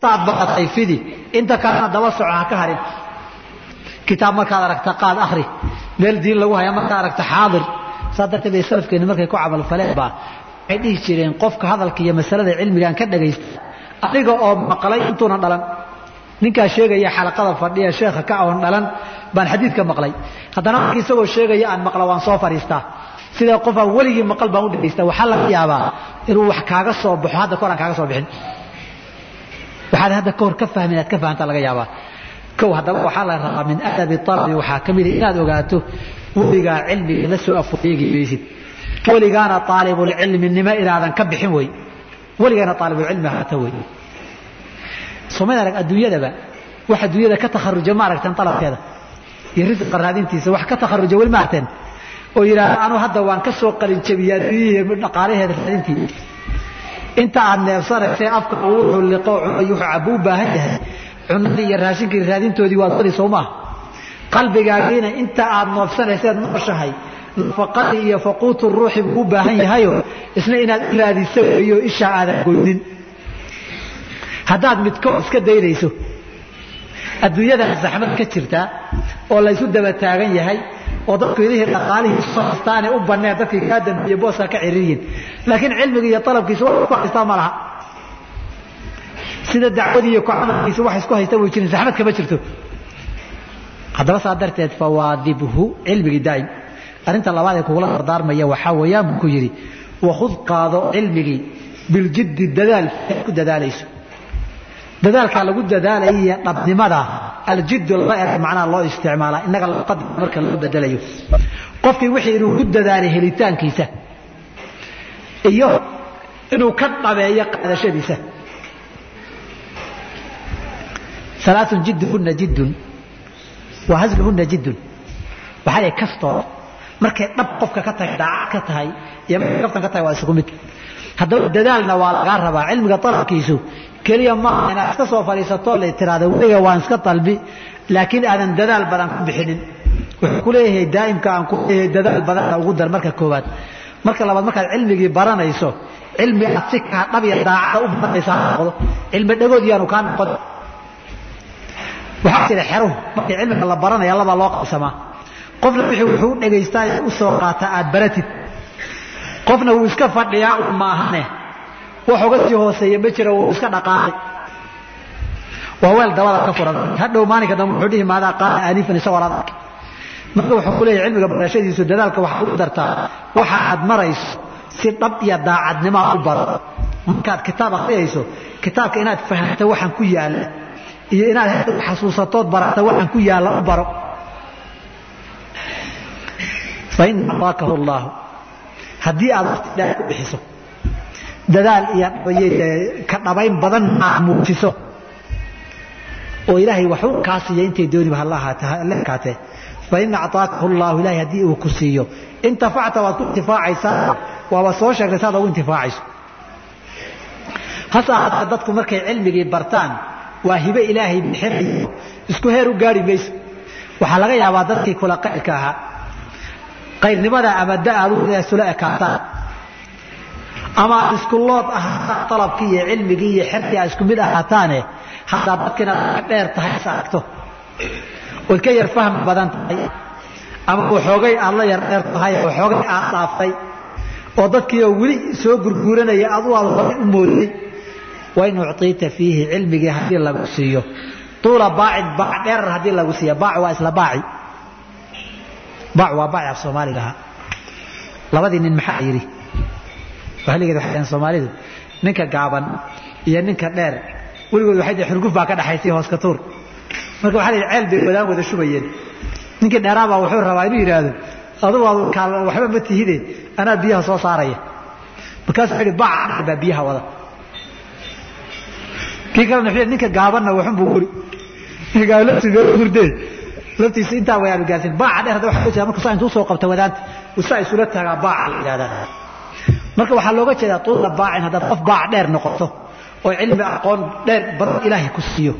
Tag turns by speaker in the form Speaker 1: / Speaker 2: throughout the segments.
Speaker 1: intaad baqatay fidi. Inta kalena daba soco ha ka harin. Kitaab markaad aragta qaad akhri meel diin lagu haya markaad aragta xaadir. Saa darteed bay salafkeenni markay ku camalfaleen baa waxay dhihi jireen qofka hadalka iyo masalada cilmigaan ka dhagaysta aniga oo maqlay intuuna dhalan. Ninkaa sheegaya xalaqada fadhiya sheekha ka oon dhalan baan xadiidka maqlay. Haddana marka isagoo sheegaya aan maqla waan soo fadhiistaa sida qof aan weligii maqal baan u dhagaysta. Waxaa laga yaabaa inuu wax kaaga soo baxo hadda kahor aan kaaga soo bixin waxaad hadda kahor ka fahmi inaad ka fahamtaa laga yaabaa. Kow haddaba waxaa la rabaa min adabi talabi waxaa ka mida inaad ogaato weligaa cilmiga la soo afoeegi maysid weligaana aalibulcilminimo inaadan ka bixin wey weligaana aalibulcilmi haata wey somayd arag adduunyadaba wax adduunyada ka takharuja ma aragteen alabkeeda iyo risqa raadintiisa wax ka takharuja weli ma aragteen. Oo yidhaahda anuu hadda waan ka soo qalinjabiya adduunyihii dhaqaalaheeda raadintii inta aad neefsanaysee afka wuxuu liqo wuxuu cabu u baahan yahay. Cunadii iyo raashinkii raadintoodii waad wadi soo maaha qalbigaagiina inta aad noofsanayseed nooshahay nafaqadii iyo faquutu ruuxi buu u baahan yahayo. Isna inaad raadiso weeyo ishaa aadan goynin haddaad midko iska daynayso adduunyadan zaxmad ka jirtaa oo laysu daba taagan yahay oo dadku idihii dhaqaalihii soo haystaane u banneen dadkii kaa dambeeye booska ka ciriiriyin laakiin cilmiga iyo talabkiisa wax ku haystaa ma laha. Sida dacwadii iyo kucamalkiisa wax isku haysta way jirin. Zaxmad kama jirto. Haddaba saa darteed fawaadibhu cilmigii daa'im. Arrinta labaad ee kugula dardaarmaya waxaa weeyaan buu ku yidhi wakhud qaado cilmigii biljiddi dadaal. Ku dadaalayso dadaalkaa lagu dadaalaya iyo dhabnimada aljiddu laba er macnaha loo isticmaalaa innaga luqada marka loo bedelayo. Qofkii wixii inuu ku dadaalay helitaankiisa iyo inuu ka dhabeeyo qaadashadiisa. Alaaun jidduhunna jiddun wa hasluhunna jiddun. Waxaa lay kastoo markay dhab qofka ka tahay daacad ka tahay iyo markay kaftan ka tahay waa isugu mid. Haddaba dadaalna waa lagaa rabaa cilmiga talabkiisu keliya maaha inaad iska soo fadhiisato la tiraahdo weliga waan iska dalbi laakiin aadan dadaal badan ku bixinin. Wuxuu ku leeyahay daa'imka aan ku leeyahay dadaal badanna ugu dar marka koowaad. Marka labaad markaad cilmigii baranayso cilmi aad si kaa dhab iyo daacada u baranaysa noqdo cilmi dhagood yaanu kaa noqon. Waxaa jira xeruhu markii cilmiga la baranaya labaa loo qabsamaa. Qofna wixii wuxuu u dhagaystaa u soo qaataa aad baratid. Qofna wuu iska fadhiyaa un maahane wax uga sii hooseeya ma jira wuu iska dhaqaaqay. Waa weel dabada ka furan. Hadhow maalinka dambe wuxuu dhihi maadaa qaala aanifan isagoo laad arkay marka wuxuu ku leeyahay cilmiga barashadiisu dadaalka waxaad u dartaa. Waxa aad marayso si dhab iyo daacadnimo u baro. Markaad kitaab akhriyayso kitaabka inaad fahamto waxaan ku yaalla. Iyo inaad xasuusatood barata waxaan ku yaalla u baro. Fain ataakahu llaahu haddii aad waqti dheer ku bixiso dadaal iyo ka dhabayn badan aad muujiso oo ilaahay waxu kaa siiya intay dooniba hala ekaatee fain acطaakahu llahu ilahay haddii uu ku siiyo. Intafacta waad ku intifaacaysaa waaba soo sheegtay saad ugu intifaacayso. Hase ahaatee dadku markay cilmigii bartaan waa hibe ilaahay bixinayo isku heer u gaari mayso. Waxaa laga yaabaa dadkii kula qayrka ahaa. Qayrnimada ama da aad isula ekaataan ama isku lood ahaataan alabkii iyo cilmigii iyo xerkii aad isku mid ahaataane haddaad dadkiina dheer tahay is aragto ood ka yar fahmi badan tahay. Ama waxoogay aad la yar dheer tahay waxoogay aad dhaaftay oo dadkiioo weli soo gurguuranaya adu aad horay u moodday wain ucطiita fiihi cilmigii haddii lagu siiyo. Tuula baacin baac dheerar haddii lagu siiya baac waa isla baaci. Baac waa baaci af soomaaliga ahaa. Labadii nin maxaa yidhi wahligeed waxay soomaalidu ninka gaaban iyo ninka dheer weligood waxay dhaheen xurguf baa ka dhaxaysay hoos ka tuur. Marka waxaa la yidhi ceel bay wadaan wada shubayeen. Ninkii dheeraabaa wuxuu rabaa inuu yidhaahdo adugu waxba ma tihide anaa biyaha soo saaraya. Markaasuu wuxuu yidhi baac baa biyaha wada. Kii kalena wuxuu ninka gaabanna waxun buu guri. Ninka gaaban laftiisa meel hurdee laftiisa intaa wayaanu gaarsin baaca dheer hadda waxa ku jira marka saa intuu soo qabta wadaanta saa isula taagaa baaca la yidhahdaa marka waxaa looga jeedaa tuula baacin haddaad qof baac dheer noqoto oo cilmi aqoon dheer badan ilaahay ku siiyo.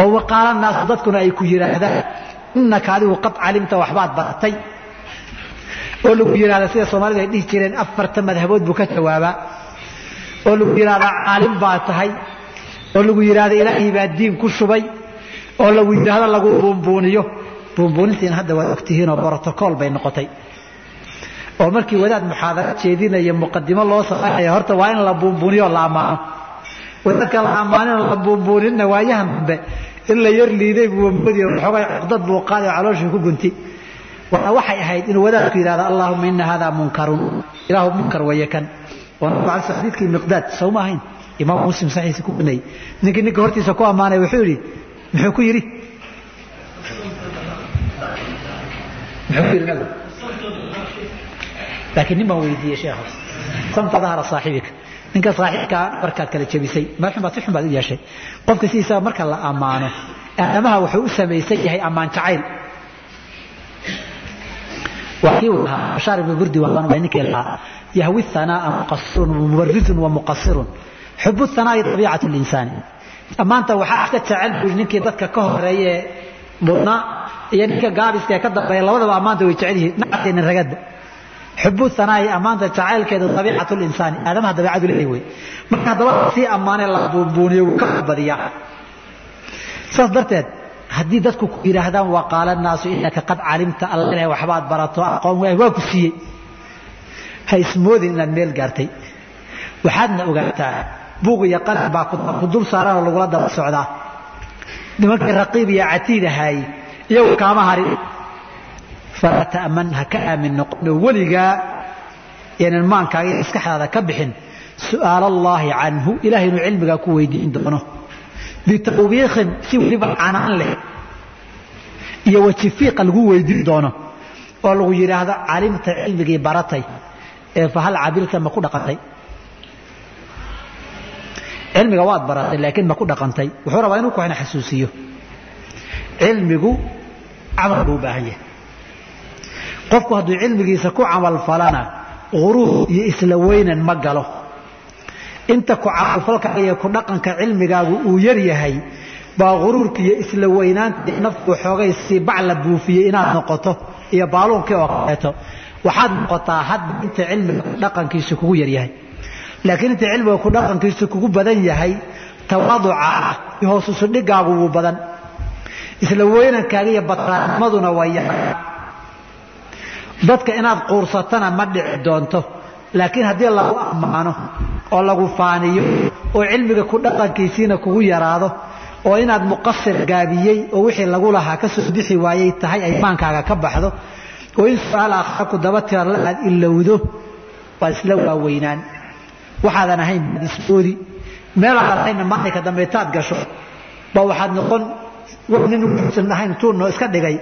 Speaker 1: Oo waqaala naasu dadkuna ay ku yidhaahdaan innaka adigu qad calimta waxbaad baratay. Oo lagu yidhahda sida soomaalidu ay dhihi jireen afarta madhabood buu ka jawaabaa. Oo lagu yidhahdaa caalim baa tahay. Oo lagu yidhaahdo ilaahay baa diin ku shubay. Oo lagu yidhaahdo lagu buunbuuniyo. Buunbuunintiina hadda waad ogtihiinoo brotocool bay noqotay oo markii wadaad muxaadaro jeedinaya muqadimo loo samaynaya horta waa in la buunbuuniyo la wadaadka la ammaanin la buunbuuninna waayahan dambe in la yar liiday buu moodi xoogay cuqdad buu qaaday oo ku gunti. Waana waxay ahayd inuu wadaadku yidhahdo allaahuma ina hada munkarun. Ilaahu munkar weeye kan alay xadiidkii miqdaad sawma ahayn. Imaam muslim saxiisa ku gunayay ninkii ninka hortiisa ku ammaanay wuxuu yidhi muxuu ku yidhi? Muxuu ku yidhi laakiin nin baan weydiiyey sheekha samta dahara saaxibika ninka saaxiibkaa markaad kala jebisay. Meel baad si xun baad u yeeshay. Qofka sidiisaba marka la ammaano aadamaha wuxuu u samaysan yahay ammaan jacayl. Bashaar ibnu burdi ninkii lahaa yahwi thanaa'a muqasirun mubarizun wa muqasirun. Xubu thanaa'i tabiicatu linsaani ammaanta waxaa iska jecel buu ninkii dadka ka horeeye mudnaa iyo ninka gaabiska ee ka dambeeya labadaba ammaanta way jecel yihiin nacadkeena ragadda xubu hanaa'i ammaanta jacaylkeedu abiicatu linsaani. Aadamaha dabeicadu leeyahay wey marka haddaba sii ammaanee la buunbuuniyo wuu ka badiyaa. Saas darteed haddii dadku ku yidhaahdaan waa qaala naasu inaka qad calimta alla ilahay waxbaad barato aqoon waay waa ku siiyey. Ha ismoodin inaad meel gaartay. Waxaadna ogaataa buuq iyo qalin baa ku dul saaranoo lagula daba socdaa. Nimankii raqiib iyo catiid ahaayey iyagu kaama harin falaa ta'man ha ka aamin noqono weligaa yaanan maankaaga maskaxdaada ka bixin su'aal allaahi canhu ilahay inuu cilmigaa ku weydiin doono bitawbiikin si weliba canaan leh iyo wajifiiqa lagu weydiin doono oo lagu yidhaahdo calimta cilmigii baratay ee fahal cabilta ma ku dhaqantay cilmiga waad baratay laakiin ma ku dhaqantay wuxuu rabaa inuu kuxina xasuusiyo cilmigu camal buu u baahan yahay qofku hadduu cilmigiisa ku camal falana uruur iyo isla weynan ma galo. Inta ku camalfalka iyo ku dhaqanka cilmigaagu uu yar yahay baa uruurka iyo isla weynaanta nafku xoogay si bac la buufiyey inaad noqoto iyo baaluunkii oo kaleeto waxaad noqotaa hadda inta cilmiga dhaqankiisu kugu yar yahay. Laakiin inta cilmiga ku dhaqankiisu kugu badan yahay tawaaduca hoosusu dhigaagu wuu badan. Isla weynankaaga iyo batraanimaduna waa yahay dadka inaad quursatana ma dhici doonto. Laakiin haddii lagu ammaano oo lagu faaniyo oo cilmiga ku dhaqankiisiina kugu yaraado oo inaad muqasir gaabiyey oo wixii lagu lahaa ka soo bixi waayey tahay ay maankaaga ka baxdo oo in su'aal aakhira ku daba tirala aad ilowdo waad isla waaweynaan. Waxaadan ahayn baad ismoodi meelaadan ahaynna maalinka dambeetaad gasho. Ba waxaad noqon nin uusan ahayn tuurnoo iska dhigay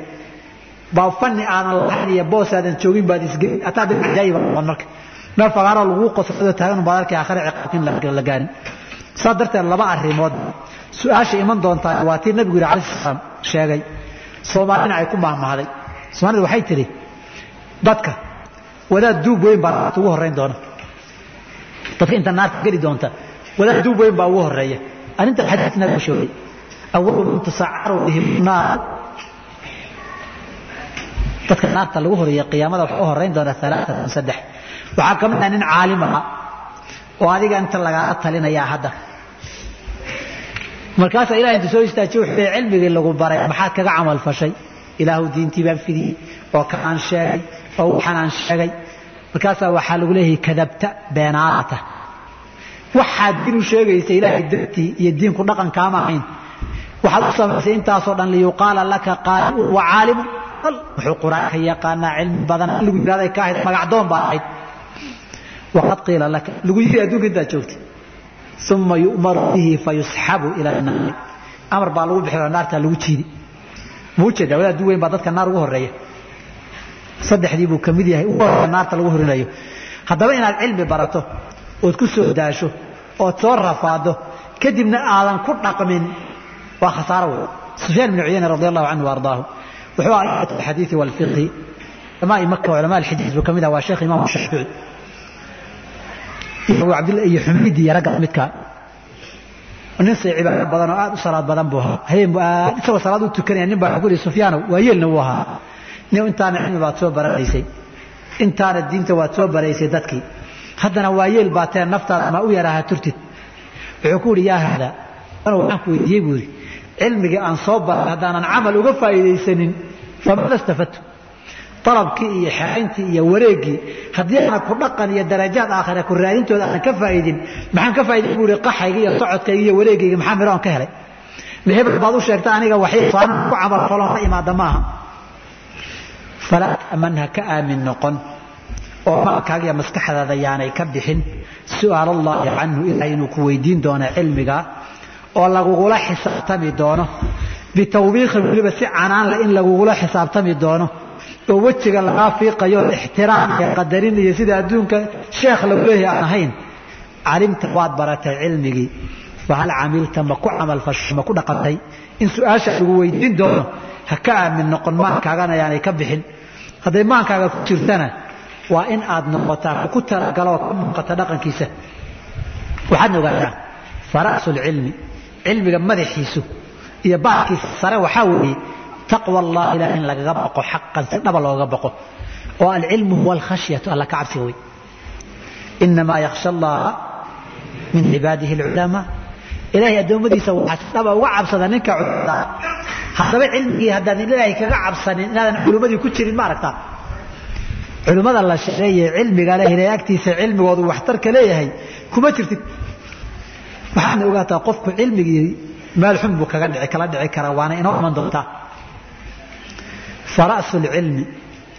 Speaker 1: baa fani aadan lahayn iyo boos aadan joogin baad isgelin. Ataa dad cajaayiba noqon marka. Meel fagaaro lagu qosado taagan baad arkay aakhira ciqaabkin la gaarin. Saa darteed laba arrimood. Su'aasha iman doontaa waa tii nabigu yidhi alayhi salaam sheegay soomaalina ay ku mahmahday soomaalida waxay tidhi dadka wadaad duub weyn baa naarta ugu horrayn doona. Dadka inta naarta geli doonta wadaad duub weyn baa ugu horreeya. Arrinta xadiis nabigu sheegay awalu man tusacaru bihim naar dadka naarta lagu horreeya qiyaamada waxaa u horrayn doona waxaa ka mid ah nin caalim aha oo adiga inta lagaala talinayaa hadda. Markaasaa ilahay intu soo istaajiye wuxuu leey cilmigii lagu baray maxaad kaga camal fashay? Ilaahu diintii baan fidiyey oo ka aan sheegay oo waxaan aan sheegay. Markaasaa waxaa lagu leeyahay kadabta beenaadata waxaad diin u sheegaysa ilaahay dartii iyo diinku dhaqankaama ahayn. Waxaad u samaysay intaasoo dhan liyuqaala laka qaaliun wa caalimun wuxuu qur'aanka yaqaanaa cilmi badan lagu yidhahday ka ahayd magacdoon baa ahayd. Waqad qiila laka lagu yidhi adduunka intaad joogtay. Uma yu'maru bihi fayusxabu ila naari amar baa lagu bixi naartaa lagu jiidi muu jeedaa wadaad weyn baa dadka naar ugu horreeya saddexdii buu ka mid yahay ugu horreeya naarta lagu horinayo haddaba inaad cilmi barato ood ku soo daasho ood soo rafaado kadibna aadan ku dhaqmin waa khasaaro wey sufyaan bn cuyayna radi allahu canhu ardaahu wuxuu ahaa alxadiidi walfiqhi culamaai maka culamaa alxidiis buu ka mid ah waa sheekh imaam shaafici iyo xumidi iyo ragga midka nin say cibaado badan oo aad u salaad badan buu ahaa habeen buu aad isagoo salaad u tukanaya nin baa wuxuu ku yidhi sufyaanow waa yeelna wuu ahaa nin intaana cilmi baad soo baranaysay intaana diinta waad soo baraysay dadkii haddana waa yeel baa tee naftaada ma u yaraaha turtid wuxuu ku yidhi yaa hada waxaan ku weydiiyey buu yidhi cilmigii aan soo baray haddaanan camal uga faa'iidaysanin famada stafadtu dalabkii iyo xerayntii iyo wareegii haddii aanan ku dhaqan iyo darajaad aakhira ku raadintooda aanan ka faa'idin maxaan ka faa'iday buu ihi qaxayga iyo socodkayga iyo wareegayga maxaa midho aan ka helay? Hebel baad u sheegta aniga waxay saanan ku camal falon la imaada maaha. Falaa ta'manha ka aamin noqon oo maalkaaga iyo maskaxdaada yaanay ka bixin su'aal allaahi canhu ilahay inuu ku weydiin doono cilmiga oo lagugula xisaabtami doono. Bitawbiiqin weliba si canaanle in lagugula xisaabtami doono. Oo wejiga lagaa fiiqayo ixtiraam iyo qadarin iyo sida adduunka sheekh lagu leeyahay aan ahayn. Calimta waad baratay cilmigii. Fahal camilta ma ku camalfasho ma ku dhaqantay? In su'aasha lagu weydiin doono ha ka aamin noqon maankaagana yaanay ka bixin. Hadday maankaaga ku jirtana waa in aad noqotaa ku talagaloo ka muuqata dhaqankiisa. Waxaadna ogaataa fara'sulcilmi cilmiga madaxiisu iyo baarkiisa sare waxaa weeye taqwa allah ilah in lagaga baqo xaqan si dhaba looga baqo oo alcilmu huwa alkhashyatu alla ka cabsiga wey inamaa yakhsha allaha min cibaadihi alculamaa ilahay addoommadiisa waxaa si dhaba uga cabsada ninka culimada haddaba cilmigii haddaadan ilaahay kaga cabsanin inaadan culimmadii ku jirin ma aragtaa? Culimmada la sheegeeye cilmiga leh ilahay agtiisa cilmigoodu waxtarka leeyahay kuma jirtid waxaadna ogaataa qofku cilmigii meel xun buu kaga dhici kala dhici karaa waana inoo iman doontaa fara'su lcilmi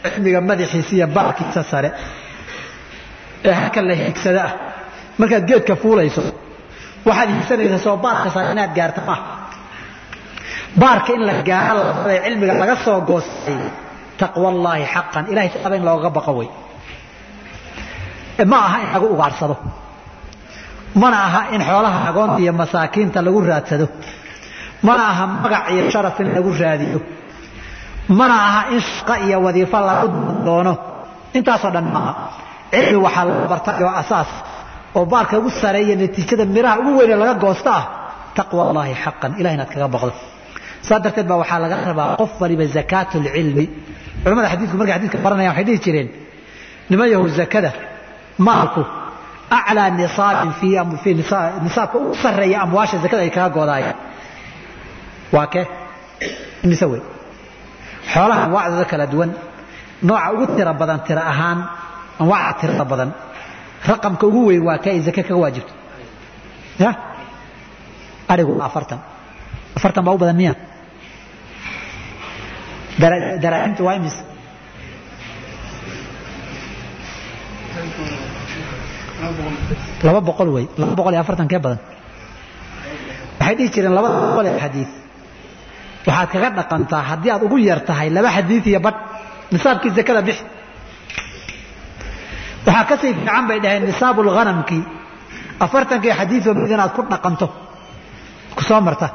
Speaker 1: cilmiga madaxiisa iyo baarkiisa sare ee halka la higsada ah. Markaad geedka fuulayso waxaad higsanaysaa soo baarka sare inaad gaarta maaha baarka in la gaaro labada cilmiga laga soo goostay taqwa allaahi xaqan ilahay taqaba in looga baqo wey ma aha in lagu ugaarsado mana aha in xoolaha agoonta iyo masaakiinta lagu raadsado. Mana aha magac iyo sharaf in lagu raadiyo. Mana aha in shaqo iyo wadiifo lagu doono. Intaasoo dhan maaha cilmi waxaa laga bartay oo asaas oo baarka ugu sareeya natiijada miraha ugu weyne laga goosta ah taqwa allaahi xaqan ilah inaad kaga baqdo. Saa darteed baa waxaa laga rabaa qof waliba zakaat lcilmi culamada xadiidku markay xadidka baranayaan waxay dhihi jireen niman yahow zakada? Maalku aclaa nisaabin nisaabka ugu sarreeya amwaasha zakada ay kaga goodaayeen waa kee mise wey xoolaha anwaacdooda kala duwan nooca ugu tira badan tira ahaan anwaacda tirada badan raqamka ugu weyn waa kee ay zake kaga waajibto ya arigu afartan afartan baa u badan miya daraaximtu waa imis laba boqol wey laba boqol iyo afartan kee badan. Waxay dhihi jireen labada boqol ee xadiid waxaad kaga dhaqantaa haddii aad ugu yar tahay laba xadiid iyo badh. Nisaabkii zakada bixi. Waxaa ka sii fiican bay dhaheen nisaabu lghanamkii afartankii xadiidoo mid inaad ku dhaqanto. Ku soo marta.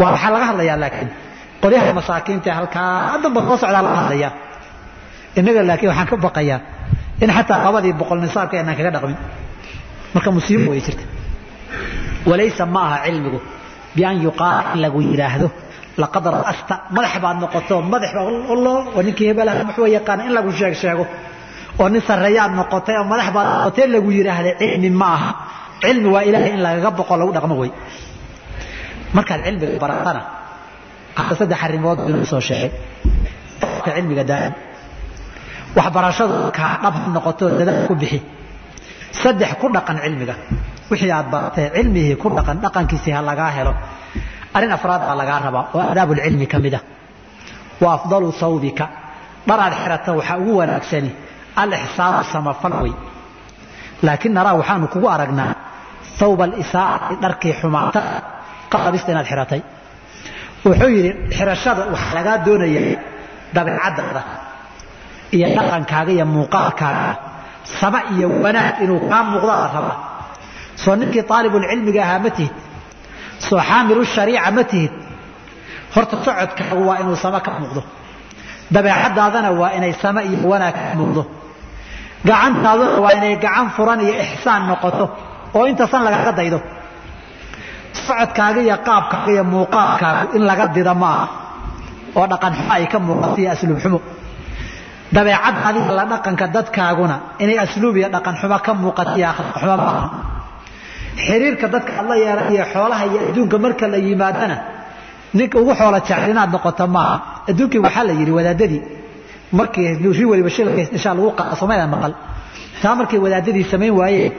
Speaker 1: Waa waxaa laga hadlayaa laakiin qolyaha masaakiinta halkaa haddanba soo socdaa laga hadlayaa. Innaga laakiin waxaan ka baqayaa in xataa labadii boqol nisaabka inaan kaga dhaqmin. Marka musiibo way jirta. Walaysa ma aha cilmigu bian yuqaala in lagu yidhaahdo laqad ra'asta madax baad noqoto madax oo ninkii hebelaha muxuu yaqaana in lagu sheeg sheego. Oo nin sarreeyaad noqotay oo madax baad noqotay lagu yidhaahda cilmi ma aha cilmi waa ilaahay in lagaga boqo lagu dhaqmo wey markaad cilmiga baratana. Saddex arrimood inuu soo sheegay. Cilmiga daa'im waxbarashadu kaa dhab ha noqoto dadaal ku bixi. Saddex ku dhaqan cilmiga. Wixii aad baratay cilmihii ku dhaqan dhaqankiisii ha lagaa helo. Arrin afraad baa lagaa rabaa. Oo aadaabulcilmi ka mid a wa afdalu sawbika dharaad xirata waxaa ugu wanaagsani. Alixsaanu samafal wey laakiin naraa waxaanu kugu aragnaa thawba alisaa'ati dharkii xumaata qalabista inaad xiratay. Wuxuu yidhi xirashada waxaa lagaa doonaya dabeecaddaada iyo dhaqankaaga iyo muuqaalkaaga sama iyo wanaag inuu kaa muuqdo la rabaa soo ninkii aalibulcilmiga ahaa ma tihid. Soo xaamilu shariica ma tihid. Horta socodkaagu waa inuu sama ka muuqdo. Dabeecadaadana waa inay sama iyo wanaag ka muuqdo. Gacantaaduna waa inay gacan furan iyo ixsaan noqoto oo intasan lagaga daydo. Socodkaaga iyo qaabkaaga iyo muuqaalkaagu in laga dida maaha. Oo dhaqan ay ka muuqato iyo asluub xumo dabeecad adiga la dhaqanka dadkaaguna inay asluub iyo dhaqan xumo ka maaha xiriirka dadka aad la yeelan iyo xoolaha iyo adduunka marka la yimaadana ninka ugu xoola jecel inaad noqoto maaha. Adduunkii waxaa la yidhi wadaadadii markii ri waliba shilka isdhishaa lagu somayda maqal. Taa markay wadaadadii samayn waayeen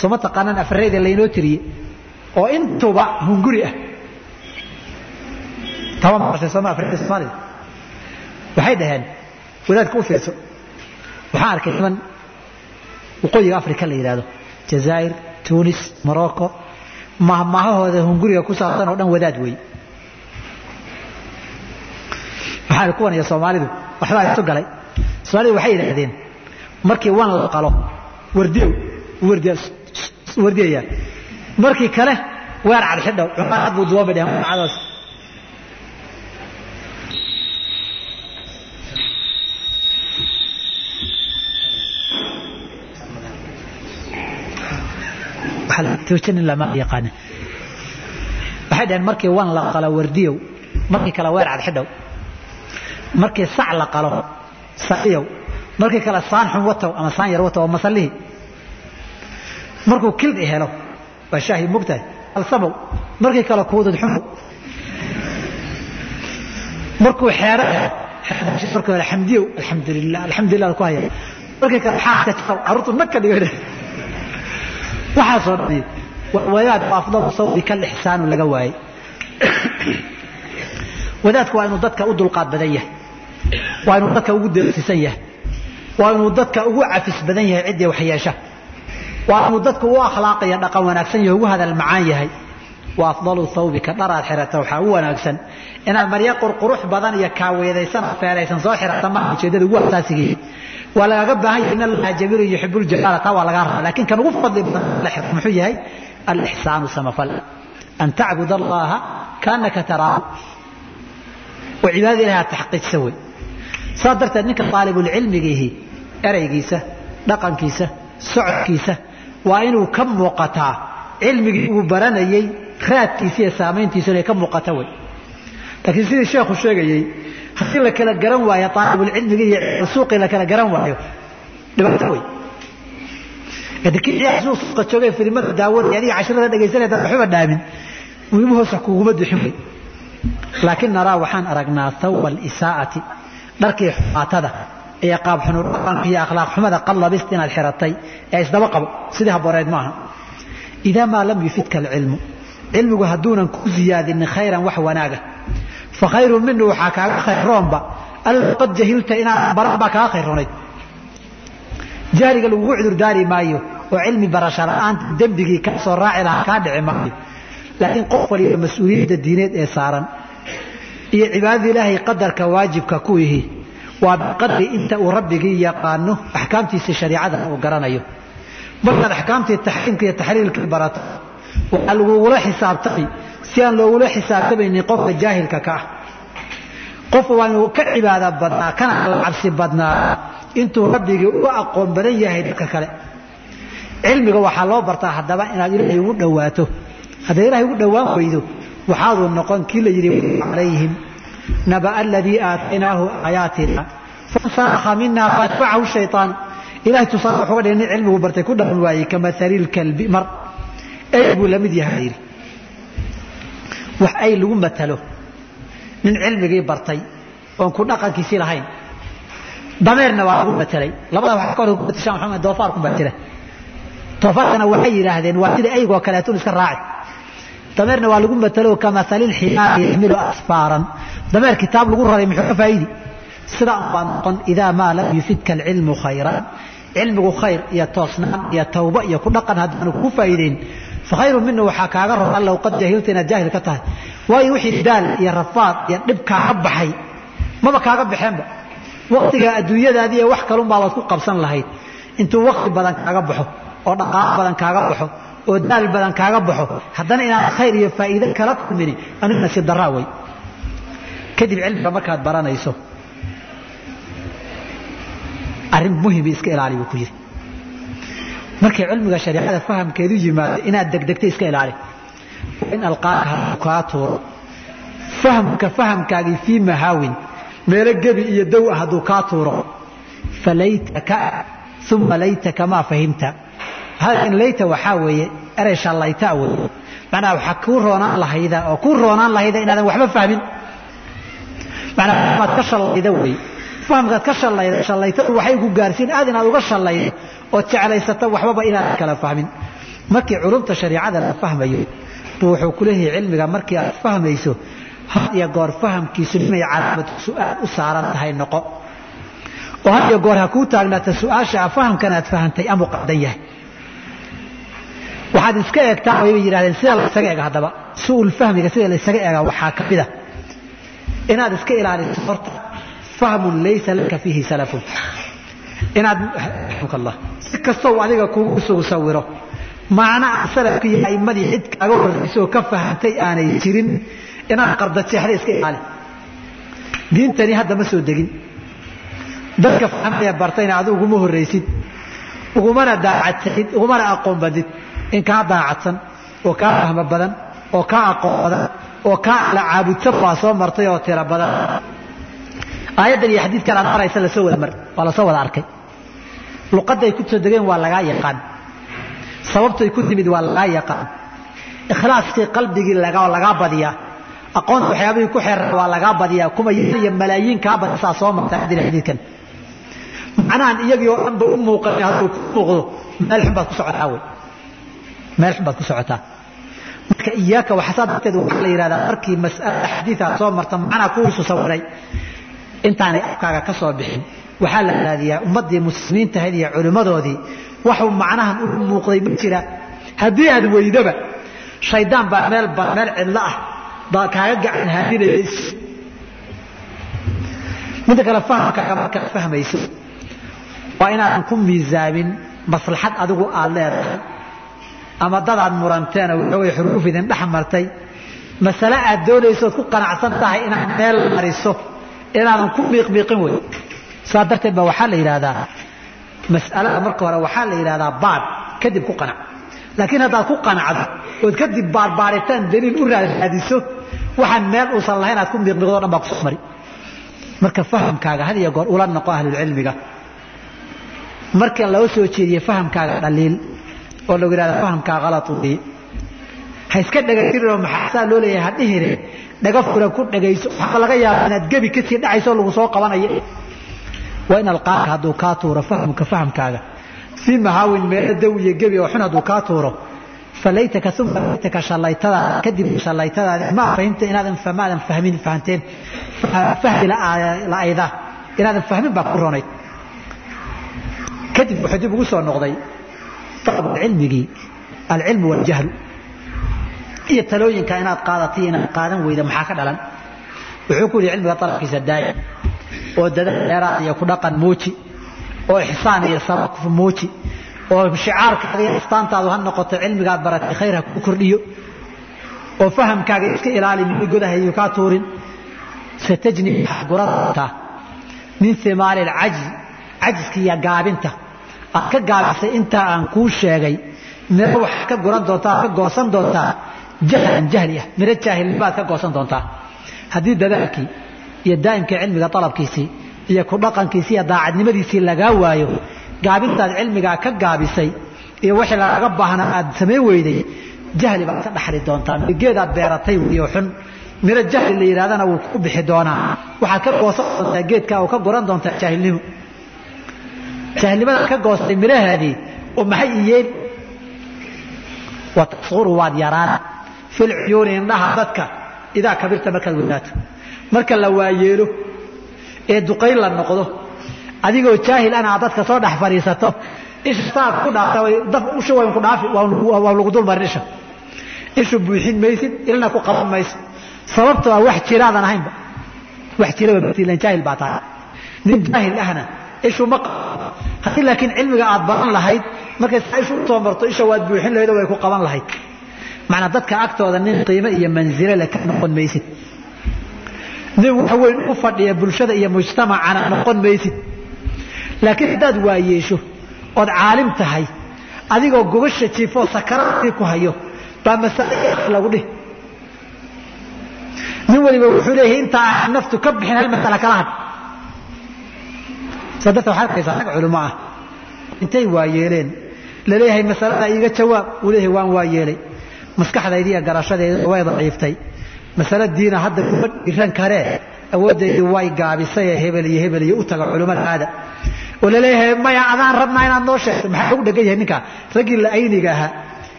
Speaker 1: soma taqaanaan afareyda laynoo tiriyey oo intuba hunguri ah. Taba maqashay sooma afareyda soomaalida waxay dhaheen wadaadka u fiirso. Waxaan arkay niman waqooyiga afrika la yidhaahdo jazaa'ir tunis morocco. Mahmahahooda hunguriga ku saabsan oo dhan wadaad wey waxaan kuwanaya soomaalidu. Waxbaa isu galay. Soomaalidu waxay yidhaahdeen markii wan la qalo wardiyow wardiyayaa. Markii kale weer cad xidhow cumar cad buu duwan bay dhaheen cadaas toojin lama yaqaanin waxay dhaheen markii wan la qalo wardiyow markii kale weer cad xidhow markii sac la qalo saciyow markii kale saan xun watow ama saan yar watow oo masallihii markuu kildhi helo waa shaahi mogtahay alsamow markii kale kuudud xumow markuu xeero helo markii hore xamdiyow alxamdulilah alxamdulilah ku haya markii kale xaaska jarow carruurtu nag ka dhigo waxaasoo dhani wadaad afdalu sawdi kal ixsaanu laga waayey wadaadku waa inuu dadka u dulqaad badan yahay. Waa inuu dadka ugu deeqsisan yahay. Waa inuu dadka ugu cafis badan yahay ciddii waxyeesha. Waa inuu dadka u akhlaaqaya dhaqan wanaagsan yahay ugu hadal macaan yahay. Wa afdalu thawbika dharaad xirata waxaa u wanaagsan inaad maryo qurqurux badan iyo kaaweedaysan feeraysan soo xirata ma ujeedada ugu asaasigii waa lagaga baahan yahay in allaha jamiilu yuxibu ljalaala taa waa lagaa rabaa. Laakiin kan ugu fadli badan muxuu yahay? Alixsaanu samafal. An tacbud allaha kaanaka taraahu oo cibaadada ilahi aad taxqiijsa wey saa darteed ninka aalibulcilmigiihi eraygiisa dhaqankiisa socodkiisa waa inuu ka muuqataa cilmigii uu baranayey raadkiisa iyo saamayntiisu inay ka muuqata wey laakiin sidii sheekhu sheegayey haddii la kala garan waayo aalibulcilmigii iyo suuqii la kala garan waayo dhibaato wey suuqa joogay filimada daawanaya adiga casharada dhegaysanaya dad waxba dhaamin muhimu hoosa kuguma duxin wey laakiin naraa waxaan aragnaa thawba alisaa'ati dharkii xumaatada iyo qaab xunudhaqanka iyo akhlaaq xumada qallabist inaad xiratay ee isdaba qabo sidii habooreed maaha. Idaa maa lam yufidka alcilmu cilmigu hadduunan ku ziyaadinin khayran wax wanaaga fa khayrun minu waxaa kaaga khayroonba alla qad jahilta inaad baran baa kaaga khayronayd jahliga lagugu cudurdaari maayo oo cilmi barasho la'aanta dembigii kaa soo raaci lahaa kaa dhici maayo. Laakiin qof waliba mas'uuliyadda diineed ee saaran iyo cibaadada ilaahay qadarka waajibka ku ihi waa biqadri inta uu rabbigii yaqaano axkaamtiisa shariicada uu garanayo. Markaad axkaamtii taxriimka iyo taxliilkii barato waxaa lagugula xisaabtamay si aan loogula xisaabtamaynin qofka jaahilka ka ah. Qof waa inuu ka cibaada badnaa kana alla cabsi badnaa intuu rabbigii uga aqoon badan yahay dadka kale. Cilmiga waxaa loo bartaa haddaba inaad ilaahay ugu dhowaato. Hadday ilahay ugu dhowaan weydo waxaaduu noqon kii la yidhi calayhim naba aladii aataynaahu aayaatina. Fansakha mina faatbacahu shayaan ilahay tusaale wuxuga dhigay nin cilmigu bartay ku dhaqan waayey kamatali lkalbi mar. Ey buu la mid yahay. yidhi wax ay lagu matalo. Nin cilmigii bartay oon ku dhaqankiisii lahayn. Dameerna waa lagu matelay labada wax ka hor kumatashaan maxamed doofaarku baa jira doofaarkana waxay yidhaahdeen waa sida eygoo kaleetun iska raaci. Dameerna waa lagu matalo kamatali lximaari yaxmilu asfaaran. Dameer kitaab lagu raray muxuu faa'idi sidaa baa noqon idaa maa lam yufidka alcilmu khayran. Cilmigu khayr iyo toosnaan iyo tawba iyo ku dhaqan haddaanu ku faa'iideyn fakhayru mina waxaa kaaga ron allow qad jahilta inaad jaahil ka tahay waayo wixii daal iyo rafaad iyo dhib kaaga baxay maba kaaga baxeenba waktiga adduunyadaadii wax kalunbaa waad ku qabsan lahayd intuu wakti badan kaaga baxo oo dhaqaalo badan kaaga baxo oo daal badan kaaga baxo haddana inaan khayr iyo faa'iide kala kulmini anigu nasiib daraa wey kadib cilmiga markaad baranayso arrin muhimi iska ilaali buu ku yidhi markay cilmiga shariicada fahamkeedu yimaado inaad degdegta iska ilaali. In alqaaka kaa tuuro. Fahamka fahamkaagii fii mahaawin. Meelo gebi iyo dow ah hadduu kaa tuuro. Falaytaka uma laytaka maa fahimta. Halkan layta waxaa weeye erey shallayta wey macnaha waxaa kuu roonaan lahayda oo kuu roonaan lahayda inaadan waxba fahmin. Macnaa fahmaad ka shallayda wey fahamkaad ka shallaytadu waxay ku gaarsiin aad inaad uga shallaydo ood jeclaysato waxbaba inaadan kala fahmin. Markii culumta shariicada la fahmayo wuxuu ku cilmiga markii aad fahmayso had iyo goor fahamkiisu inay calaamad su'aal u saaran tahay noqo. Oo had iyo goor ha kuu taagnaata su'aasha fahamkan aad fahantay amuu qaldan yahay. Waxaad iska eegtaa way yidhahdeen sida la isaga ega haddaba su'ul sida la isaga egaa waxaa ka mid a inaad iska ilaaliso horta fahmun laysa laka fiihi salafun inaad allah si kastoo adiga kugu sugu sawiro macna salafkii iyo a'imadii cid kaaga horraysa oo ka fahantay aanay jirin inaad qardajeexda iska ilaali. Diintani hadda ma soo degin. Dadka fahmaya bartayna adigu uguma horraysid. Ugumana daacadsanid ugumana aqoon badid in kaa daacadsan oo kaa fahmo badan oo kaa aqoon badan oo kaa ala caabudsan baa soo martay oo tiro badan aayaddan iyo xadiidkan aad maraysa la soo wada mar waa la soo wada arkay. Luqadday ku soo degeen waa lagaa yaqaan. Sababtay ku timid waa lagaa yaqaan. Ikhlaaskii qalbigii lagaa badiyaa. Aqoonta waxyaabihii ku xeeran waa lagaa badiyaa. Kuma iyo malaayiin kaa badisaa soo marta xadiid xadiidkan. Macnahan iyagii oo dhanba u muuqan hadduu ku muuqdo meel xun baad ku socotaa wey. Meel xun baad ku socotaa. Marka iyaaka waxasaa darteed waxaa la yidhahdaa markii mas'alada xadiidaad soo marta macnaa kuwiisu sawiray intaanay afkaaga ka soo bixin. Waxaa la raadiyaa ummaddii muslimiinta ahayd iyo culimmadoodii. Waxuu macnahan u muuqday ma jira. Haddii aad weydaba shaydaan baa meel meel cidlo ah. Baa kaaga gacan haadinaya midda kale fahamkaaga markaad fahmayso waa inaadan ku miisaamin maslaxad adigu aad leedahay. Ama dadaad muranteen oo waxoogay xuruuf idin dhex martay. Masale aad doonaysood ku qanacsan tahay inaad meel mariso inaadan ku miiqmiiqin wey saa darteed ba waxaa la yidhaahdaa mas'alada marka hore waxaa la yidhahdaa baad kadib ku qanac. Laakiin haddaad ku qanacdo ood kadib baarbaaritaan daliil u raadiso waxaan meel uusan lahayn aad ku miiqmiiqdo dhan baa ku soo mari marka fahamkaaga had iyo goor ula noqo ahlulcilmiga marka loo soo jeediye fahamkaaga dhaliil oo lagu yidhahda fahamkaa kalad weeye ha iska dhegatirinoo maxaa saa loo leeyahay? Ha dhihire dhaga furan ku dhagayso. Waxaa laga yaabaa inaad gebi ka sii dhacayso lagu soo qabanayo. Waa in alqaaka hadduu kaa tuuro fahamka fahamkaaga. Fii mahaawin meelo daw iyo gebi oo xun hadduu kaa tuuro. Falaytaka uma laytaka shallaytadaada kadib shallaytadaada ma fahimta inaadan maadan fahmin fahanteen. Fahmi la-ayda inaadan fahmin baa ku ronayd kadib wuxuu dib ugu soo noqday cilmigii. Alcilmu waljahlu iyo talooyinka inaad qaadatay inaad qaadan weyda maxaa ka dhalan? Wuxuu ku yihi cilmiga alabkiisa daaya oo dadaal dheeraad iyo ku dhaqan muuji oo ixsaan iyo sabab muuji oo shicaarkaaga iyo astaantaadu ha noqoto cilmigaad baratay khayr ha ku kordhiyo oo fahamkaaga iska ilaali mid godahayu kaa tuurin. Satajni doontaa min himaali alcajzi cajiska iyo gaabinta. Aad ka gaabisay intaa aan kuu sheegay miro waxaad ka guran doontaa ka goosan doontaa jahlan jahli ah miro jaahilnimaad ka goosan doontaa haddii dadaalkii iyo daa'imkii cilmiga dalabkiisii iyo ku dhaqankiisii iyo daacadnimadiisii lagaa waayo gaabintaad cilmigaa ka gaabisay iyo wixii lagaga baahnaa aad samayn weyday jahli baad ka dhaxli doontaa geedaad beeratay iyo xun. Miro jahli la yidhahdana wuu ku bixi doonaa. Waxaad ka goosan doontaa geedkaa oo ka guran doontaa jaahilnimo jaahilnimadaad ka goostay mirahaadii oo maxay iyeen watasuru waad yaraan fil cuyuuni indhaha dadka idaa kabirta markaad weynaato marka la waayeelo ee duqayn la noqdo adigoo jaahil anaa dadka soo dhex fadhiisato isha saad ku dhaafta usha wayn ku dhaafi waa lagu dulmarin isha. Ishu buuxin maysid ilna ku qaban mayso sababta waa wax jiraadan ahaynba wax jiraba batiilan jaahil baa tahay. Nin jaahil ahna ishu ma haddii laakiin cilmiga aad baran lahayd markay ishu u soo marto isha waad buuxin lahayd oo way ku qaban lahayd macnaa dadka agtooda nin qiimo iyo manzilo le ka noqon maysid. Nin wax weyn u fadhiya bulshada iyo mujtamacana noqon maysid. Laakiin haddaad waayeesho ood caalim tahay adigoo gobasha jiifoo sakaraadkii ku hayo baa masale lagu dhih nin waliba wuxuu leeyahay intaa naftu ka bixin hal masala kala had. Saa darteed waxaad arkaysaa rag culimo ah. Intay waayeeleen la leeyahay masalada iiga jawaab uu leeyahay waan waa yeelay maskaxdaydi iyo garashadeeda way daciiftay. Masalo diina hadda kuma dhiran karee awooddeydii way gaabisay ee hebel iyo hebel u taga culimmada aada oo la leeyahay maya adaan rabnaa inaad noo sheegto maxaa ugu dhegan yahay ninka? Raggii la ayniga ahaa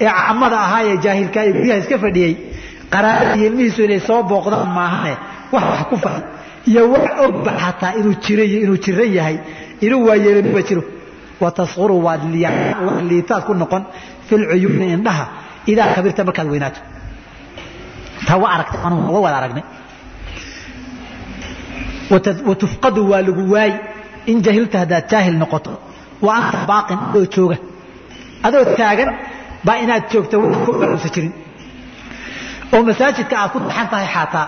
Speaker 1: ee caamada ahaa ee jaahilkaa ee guryaha iska fadhiyey. Qaraabada iyo ilmihiisu inay soo booqdaan maahane wax wax ku fahay iyo wax ogba xataa inuu jiray iyo inuu jiran yahay. Inuu waayeelin ma jiro. Watasquru waad liitaad ku noqon fil cuyuuni indhaha idaa kabirta markaad weynaato taa wa aragtay anugu wa wada aragnay watufqadu waa lagu waayi in jahilta haddaad jaahil noqoto wa anta baaqin adoo jooga adoo taagan baa inaad joogto wax ku baruusa jirin oo masaajidka aad ku taxan tahay xataa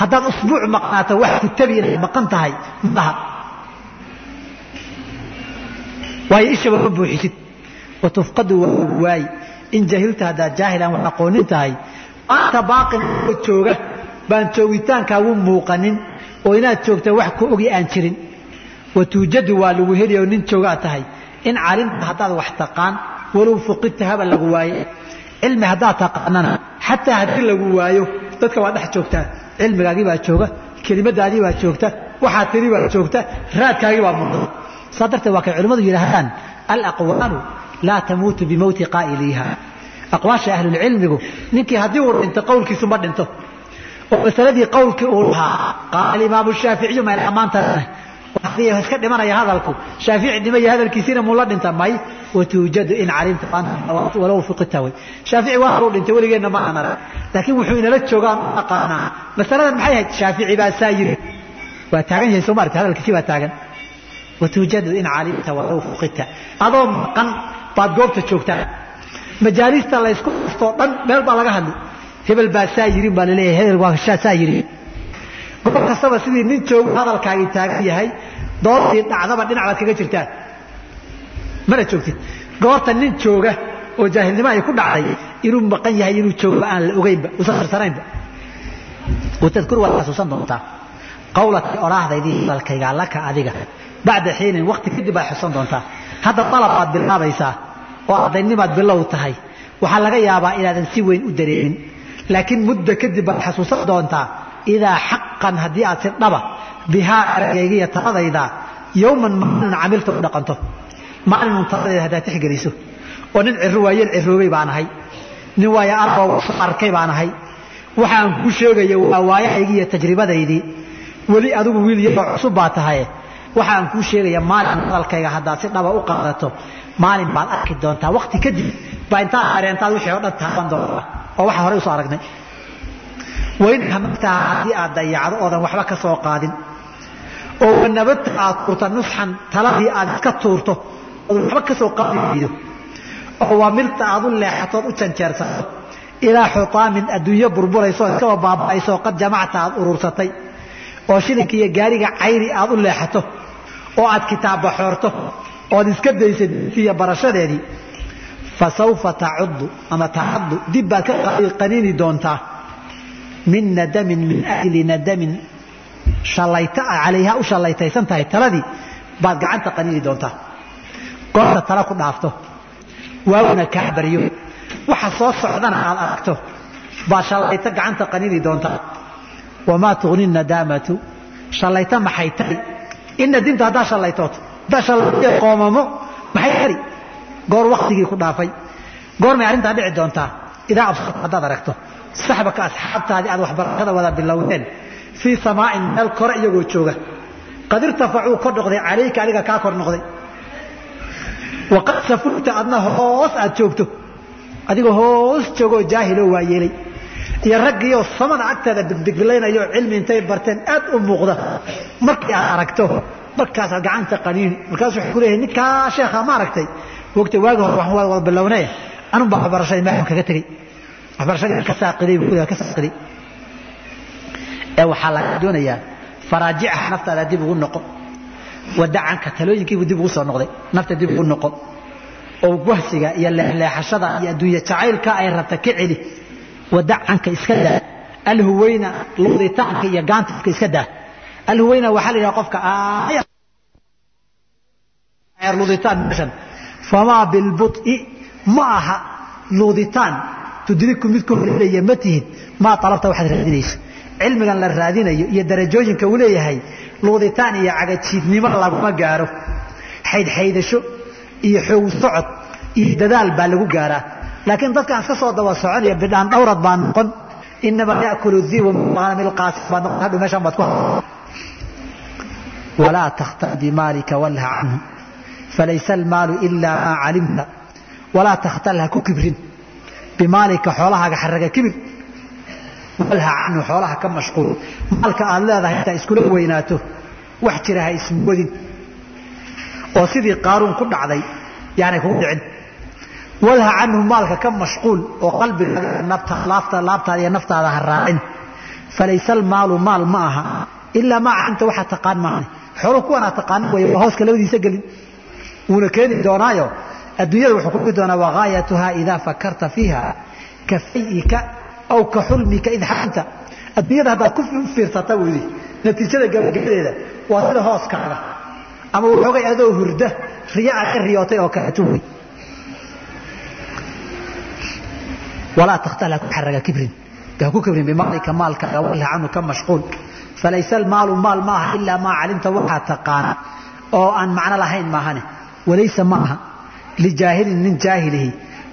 Speaker 1: haddaad usbuuc maqnaato wax ku tabi inaad maqan tahay maaha waayo ishaba ma buuxisid watufqadu waa lagu waayi in jahilta haddaad jaahil aan wax aqoonin tahay anta baaqin jooga baan joogitaankaagu muuqanin oo inaad joogta wax ku ogi aan jirin. Watuujadu waa lagu heli oo nin joogaa tahay in calimta haddaad wax taqaan walow fuqidta haba lagu waaye. Cilmi haddaad taqaanana xataa haddii lagu waayo dadka waa dhex joogtaa cilmigaagii baa jooga kelimadaadii baa joogta waxaad tiri baa joogta raadkaagii baa muuqda saa darteed waa kay culimmadu yidhaahdaan alaqwaalu laa tamuutu bimowti qaa'iliiha. Aqwaasha ahlulcilmigu ninkii haddii uu dhinto qowlkiisu ma dhinto. Oo masaladii qowlkii uu lahaa. Qaala imaamu shaaficiyu mayl ammaantaana iska dhimanaya hadalku. Shaafici dhimaya hadalkiisiina muu la dhinta? May. Watuujadu in calimta walow fuqita way shaafici waa horuu dhintay weligeenna ma aan arag laakiin wuxuu inala joogaan u aqaanaa masaladan maxay ahayd? Shaafici baa saa yiri waa taagan yahay soo maarta hadalkiisi baa taagan. Watuujadu in calimta walow fuqita adoo maqan baad goobta joogtaa. Majaalista laysku dhuftoo dhan meel baa laga hadli. Hebel baa saa yirin baa la leeyahay hebel waa saa yiri goob kastaba sidii nin joogu hadalkaagii taagan yahay doodtii dhacdaba dhinac baad kaga jirtaan mana joogtid. Goorta nin jooga oo jaahilnimo ay ku dhacday inuu maqan yahay inuu joogba aan la ogeynba usan firsanaynba watadkur waad xasuusan doontaa. Qawlakii odhaahdaydii hadalkaygaa laka adiga. Bacda xiinin wakti kadib baad xusan doontaa hadda dalab baad bilaabaysaa oo ardaynimaad bilow tahay. Waxaa laga yaabaa inaadan si weyn u dareemin. Laakiin muddo kadib baad xasuusan doontaa idaa xaqan haddii aad si dhaba bihaa eragayga iyo taladayda yowman maalin camilta u dhaqanto. Maalinun taladayda haddaad tixgeliso oo nin waayeel ciroobay baan ahay. Nin waayo arbow arkay baan ahay. Waxaan kuu sheegaya waa waayahaygii iyo tajribadaydii weli adigu wiil yaroo cusub baa tahay waxaan kuu sheegaya maalin hadalkayga haddaad si dhaba u qaadato maalin baad arki doontaa. Wakti kadib baa intaad areentaad wixii oo dhan taaban doontaa. Oo waxaa horey u soo aragnay. Wain hamagtaha haddii aad dayacdo oodan waxba ka soo qaadin. Oo wanabadta aad tuurta nusxan taladii aad iska tuurto oodan waxba ka soo qaadi weydo oo wamilta aad u leexatood u janjeersato ilaa xutaamin adduunyo burburayso iskaba baaba'ayso qad jamacta aad urursatay oo shilinka iyo gaariga cayri aad u leexato oo aad kitaabba xoorto ood iska daysa diintiiyo barashadeedii fa sawfa tacuddu ama tacaddu dib baad ka qaniini doontaa. Min nadamin min ajli nadamin halayta calayha u shallaytaysan tahay taladii baad gacanta qaniini doontaa. Goorta tala ku dhaafto waawna kaa baryo waxa soo socdana aad aragto baad shallayto gacanta qaniini doontaa. Wamaa tugni nadaamatu shallayto maxay tari in nadimta haddaa shallaytood haddaa shallaytee qoomamo maxay tari goor waktigii ku dhaafay goormay arrintaa dhici doontaa idaa absarta haddaad aragto saxbaka asxaabtaadii aad waxbarashada wada bilowdeen fii samaa'in meel kore iyagoo jooga qad irtafacuu kor noqday calayka adiga kaa kor noqday waqad safulta adna hoos aad joogto adigoo hoos joogoo jaahiloo waa yeelay iyo raggiioo samada agteeda bigbigilaynayo cilmi intay barteen aad u muuqda. Markii aad aragto markaasaad gacanta qaniini markaas wuxuu ku leeyahay ninkaa sheekha ma aragtay? Wogta waagi hore waxaan wada bilownay. Anun baa waxbarashadii meexam kaga tegey. Waxbarashadii ka saaqiday buu ku ka saaqiday ee waxaa laga doonayaa faraajicaha naftaada dib ugu noqo. Wadacanka talooyinkiibuu dib ugu soo noqday nafta dib ugu noqo. Oo wahsiga iyo leexleexashada iyo adduunye jacaylka ay rabta ka celi wadacanka iska daa. Alhuweyna luditaanka iyo gaantifka iska daa. Alhuweyna waxaa la yidhaha qofka luditaan meeshan famaa bilbuط'i ma aha luuditaan. Tudriku mid ku horlaya ma tihid maa alabta waxaad raadinayso cilmigan la raadinayo iyo darajooyinka uu leeyahay luuditaan iyo cagajiidnimo laguma gaaro. Xaydxaydasho iyo xoog socod iyo dadaal baa lagu gaaraa laakiin dadkaan iska soo daba soconaya bidhaan dhawrad baa noqon. Inamaa yakulu ku walaa takhtar bimaalika walha canhu. Falaysa almaalu ilaa maa calimta. Walaa takhtal ha ku kibrin. Bimaalika xoolahaaga xaraga kibir. Walha canhu xoolaha ka mashquul. Maalka aad leedahay intaa iskula weynaato wax jira ha ismoodin oo sidii qaaruun ku dhacday yaanay kugu dhicin walha canhu maalka ka mashquul oo qalbiga laabtaada iyo naftaada ha raacin. Falaysa almaalu maal ma aha ilaa maa calimta waxaa taqaan maahane xoolo kuwanaa taqaan way waa hooska labadiisa gelin. Wuuna keeni doonaayo adduunyada wuxuu kugi doonaa wagaayatuhaa idaa fakarta fiiha ka fayika aw ka xulmika id xaramta adduunyada haddaad ku fiirsata yidhi natiijada gabagabadeeda waa sida hooskaaga ama waxoogay adoo hurda riya aad ka riyootay oo kaleeto wey walaa takhtal ha ku xaraga kibrin ha ku kibrin bimaalika maalkaaga walha canhu ka mashquul falaysa almaalu maal ma aha ilaa maa calimta waxaa taqaana oo aan macno lahayn maahane walaysa ma aha lijaahilin nin jaahilihi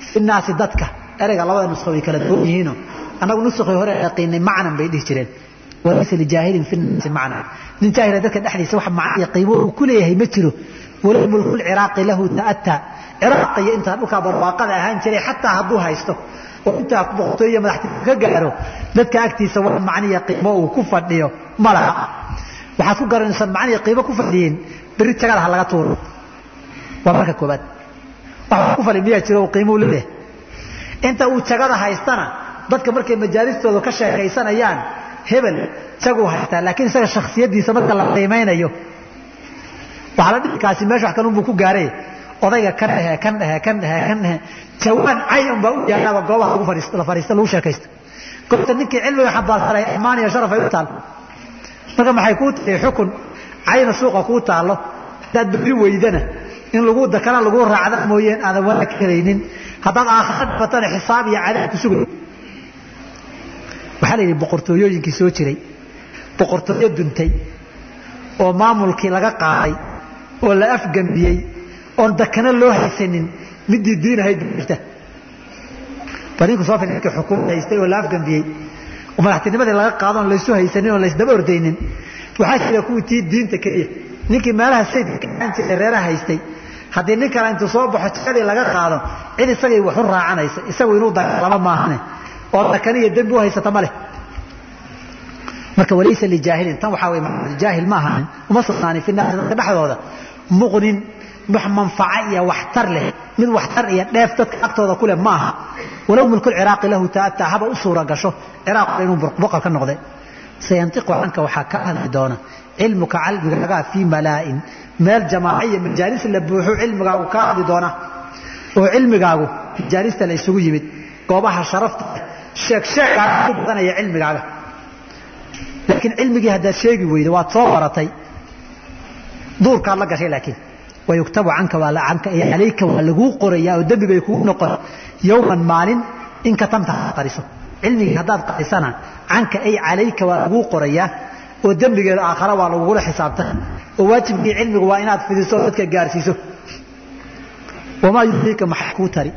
Speaker 1: fi naasi dadka ereyga labada nusqo way kala duwan yihiino annagu nusqii hore yaqiinay macnan bay dhihi jireen walaysa lijaahilin fi naasi macnan nin jaahila dadka dhexdiisa wax macno iyo qiimo uu ku leeyahay ma jiro walow mulku lciraaqi lahu ta'ataa ciraaq iyo intaa dhulkaa barwaaqada ahaan jiray xataa hadduu haysto intaa boqortooy iyo madaxtinimo ka gaaro dadka agtiisa wax macniya qiimo uu ku fadhiyo ma laha. Waxaad ku garanaysaa macniya qiimo ku fadhiyin berri jagada ha laga tuuro. Waa marka koobaad wax ku fadhi miyaa jiro qiimuu leeyahay inta uu jagada haystana dadka markay majaalistooda ka sheekaysanayaan hebel jaguu haystaa laakiin isaga shakhsiyadiisa marka la qiimaynayo waxaa la dhihi kaasi meesha wax kanunbuu ku gaaray odayga kan dhehe kan dhehe kan dhehe kan dhehe jawaan cayan baa u yaalaaba goobaha lagu fadhiisto la fadhiisto lagu sheekaysto goobta ninkii cilmiga xambaarsanay ammaan iyo sharaf ay u taal. Marka maxay kuu tahay xukun? Cayna suuqa kuu taallo. Haddaad berri weydana in lagu dakana lagu raacda mooyeen aadan wanaag helaynin haddaad aakhira dhibatana xisaab iyo cadaab ku sugay waxaa la yidhi boqortooyooyinkii soo jiray boqortooyo duntay oo maamulkii laga qaaday oo la afgambiyey oon dakana loo haysanin midii diin ahayd jirta. Barinku soo fil ninkii xukuumad haystay oo la afgambiyey oo madaxtinimadii laga qaado oon laysu haysanin oon laysdaba ordaynin waxaa jira kuwii tii diinta keliya ninkii meelaha sayidka aan jiray reeraha haystay haddii nin kale intuu soo baxo jikadii laga qaado cid isagay waxu raacanaysa isagu inuu dagaalamo maahane oo dakani iyo dembi u haysata ma leh. Marka walaysa lijaahilin tan waxaa wey jaahil ma ahanin uma sugnaanin fi naasi dadka dhexdooda muqnin wax manfaco iyo waxtar leh. Mid waxtar iyo dheef dadka agtooda ku leh ma aha walow mulku lciraaqi lahu ta'ataa haba u suura gasho. Ciraaq inuu boqor ka noqde sayantiqu canka waxaa ka hadli doona cilmuka cilmigaagaa fii malaa'in. Meel jamaaca iyo majaalis la buuxo cilmigaagu kaa hadli doona. Oo cilmigaagu majaalista la isugu yimid. Goobaha sharafta sheeg sheegaa ku badanaya cilmigaaga. Laakiin cilmigii haddaad sheegi weydo waad soo baratay. Duurkaad la gashay laakiin wayuktabu canka canka iyo calayka waa laguu qorayaa oo dembi bay kugu noqon yowman maalin in katamta qariso cilmigii haddaad qarisana canka ay calayka waa laguu qorayaa oo dembigeeda aakhara waa lagugula xisaabtay oo waajibkii cilmigu waa inaad fidiso oo dadka gaarsiiso wamaa yudriika maxay kuu tari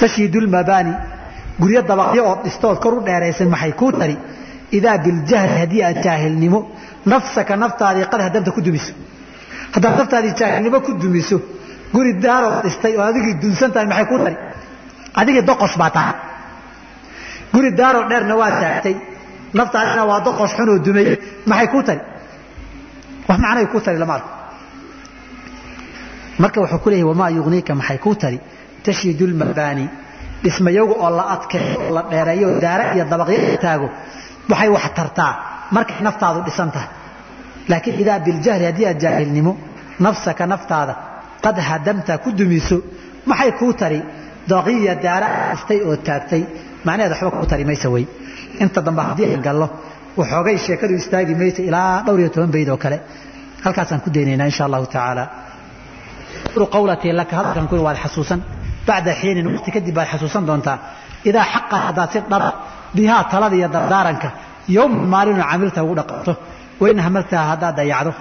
Speaker 1: tashiidu lmabaani guryo dabaqyo ood dhistood kor u dheeraysan maxay kuu tari idaa biljahli haddii aad jaahilnimo nafsaka naftaadii qad hadamta ku dumiso haddaad naftaadii jaahilnimo ku dumiso guri daarood dhistay oo adigii dunsan tahay maxay kuu tari? Adigii doqosh baa tahay guri daaroo dheerna waa taagtay naftaadina waa doqosh xunoo dumay. Maxay kuu tari? Wax macnay kuu tari lama arko marka wuxuu ku leeyahy wamaa yugniika maxay kuu tari? Tashiidu lmabaani dhismayagu oo la adkeeyo oo la dheereeyo daara iyo dabaqyo taago waxay wax tartaa. Markay naftaadu dhisan tahay laakiin idaa biljahli haddii aad jaahilnimo nafsaka naftaada qad hadamta ku dumiso maxay kuu tari? Daqiya daara dhistay oo taagtay. Macnaheed waxba kuu tari maysa wey inta dambe haddii gallo waxoogay sheekadu istaagi maysa ilaa dhowr iyo toban bayd oo kale. Halkaasaan ku daynaynaa insha allahu tacaala. Qawlatii laka hadalkan ku waad xasuusan. Bacda xiinin waqti kadib baad xasuusan doontaa. Idaa xaqa haddaad si dhaba bihaa talada iyo dardaaranka yowma maalinu camilta ugu dhaqanto wain hamaltaha haddaad dayacdo.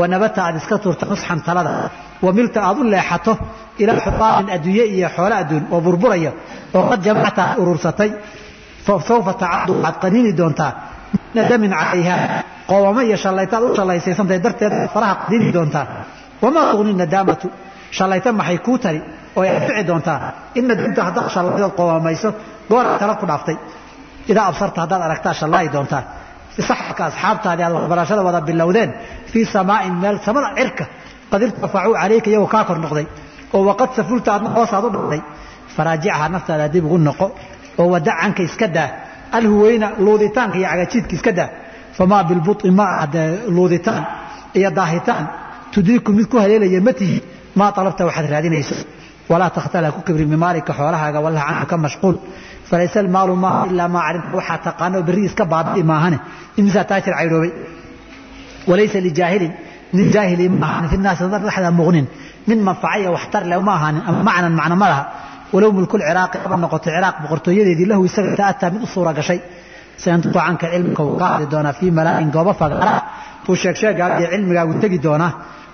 Speaker 1: Wanabata aad iska tuurta nusxan talada. Wamilta aad u leexato ilaa xutaamin adduunye iyo xoolo adduun oo burburaya oo qad jamacta aad urursatay sawfa tacadu waxaad qaniini doontaa. Nadamin calayha. Qoowamo iyo shallaytaad u shallaysaysantay darteed faraha qaniini doontaa. Wamaa tugni nadaamatu shallayta maxay kuu tari oo ay anfici doontaa. In nadamta haddaad shallaydood qoowamayso gooraad tala ku dhaaftay. Idaa absarta haddaad aragtaa shallaayi doontaa saxabka asxaabtaadii aad waxbarashada wada bilowdeen fii samaa'in meel samada cirka qad irtafacuu calayka iyagoo kaa kor noqday oo waqad safulta aadna hoosaad u dhacday faraajicaha naftaada dib ugu noqo oo wadacanka iska daa alhuweyna luuditaanka iyo cagajiidka iska daa famaa bilbuطi ma ahde luuditaan iyo daahitaan tudiiku mid ku haleelaya ma tihi maa alabta waxaad raadinayso walaa takhtala ku kibri bimaalika xoolahaaga wallah canhu ka mashquul falaysa almaalu maaha ilaa maa calimta waxaa taqaano berri iska baabi'i maahane. Imisaa taajir caydhoobay walaysa lijaahilin nin jaahili ma ahanin fi naasi dhexda muqnin. Min manfacaya waxtar leh ma ahaanin ama macnan macno ma laha. Walow mulkul ciraaqi aba noqoto ciraaq boqortooyadeedii lahu isaga ta'ataa mid u suura gashay. Sayantuqu canka cilmika wuu ka hadli doonaa fii malaa'in goobo fagaara buu sheegsheegaaga iyo cilmigaagu tegi doonaa.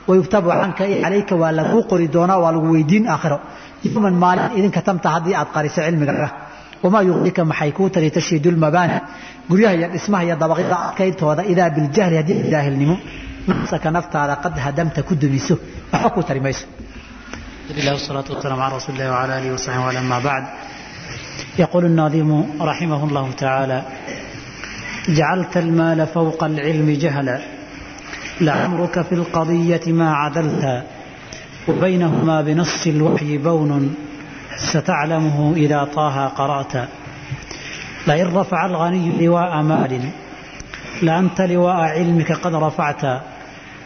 Speaker 1: Wayuktabu canka i calayka waa laguu qori doonaa waa lagu weydiin aakhiro. Yowman maalin idinka tamta haddii aad qariso cilmigaaga wamaa yuqdika maxay kuu tari tashiidu lmabaani guryaha iyo dhismaha iyo dabaqyada adkayntooda idaa biljahli haddii jaahilnimo nafsaka naftaada qad hadamta ku dumiso waxba kuu tari mayso
Speaker 2: الله والصلاة والسلام على رسول الله وعلى آله وصحبه وعلى ما بعد يقول الناظم رحمه الله تعالى جعلت المال فوق العلم جهلا لعمرك في القضية ما عدلت وبينهما بنص الوحي بون ستعلمه إذا طاها قرأت لئن رفع الغني لواء مال لأنت لواء علمك قد رفعت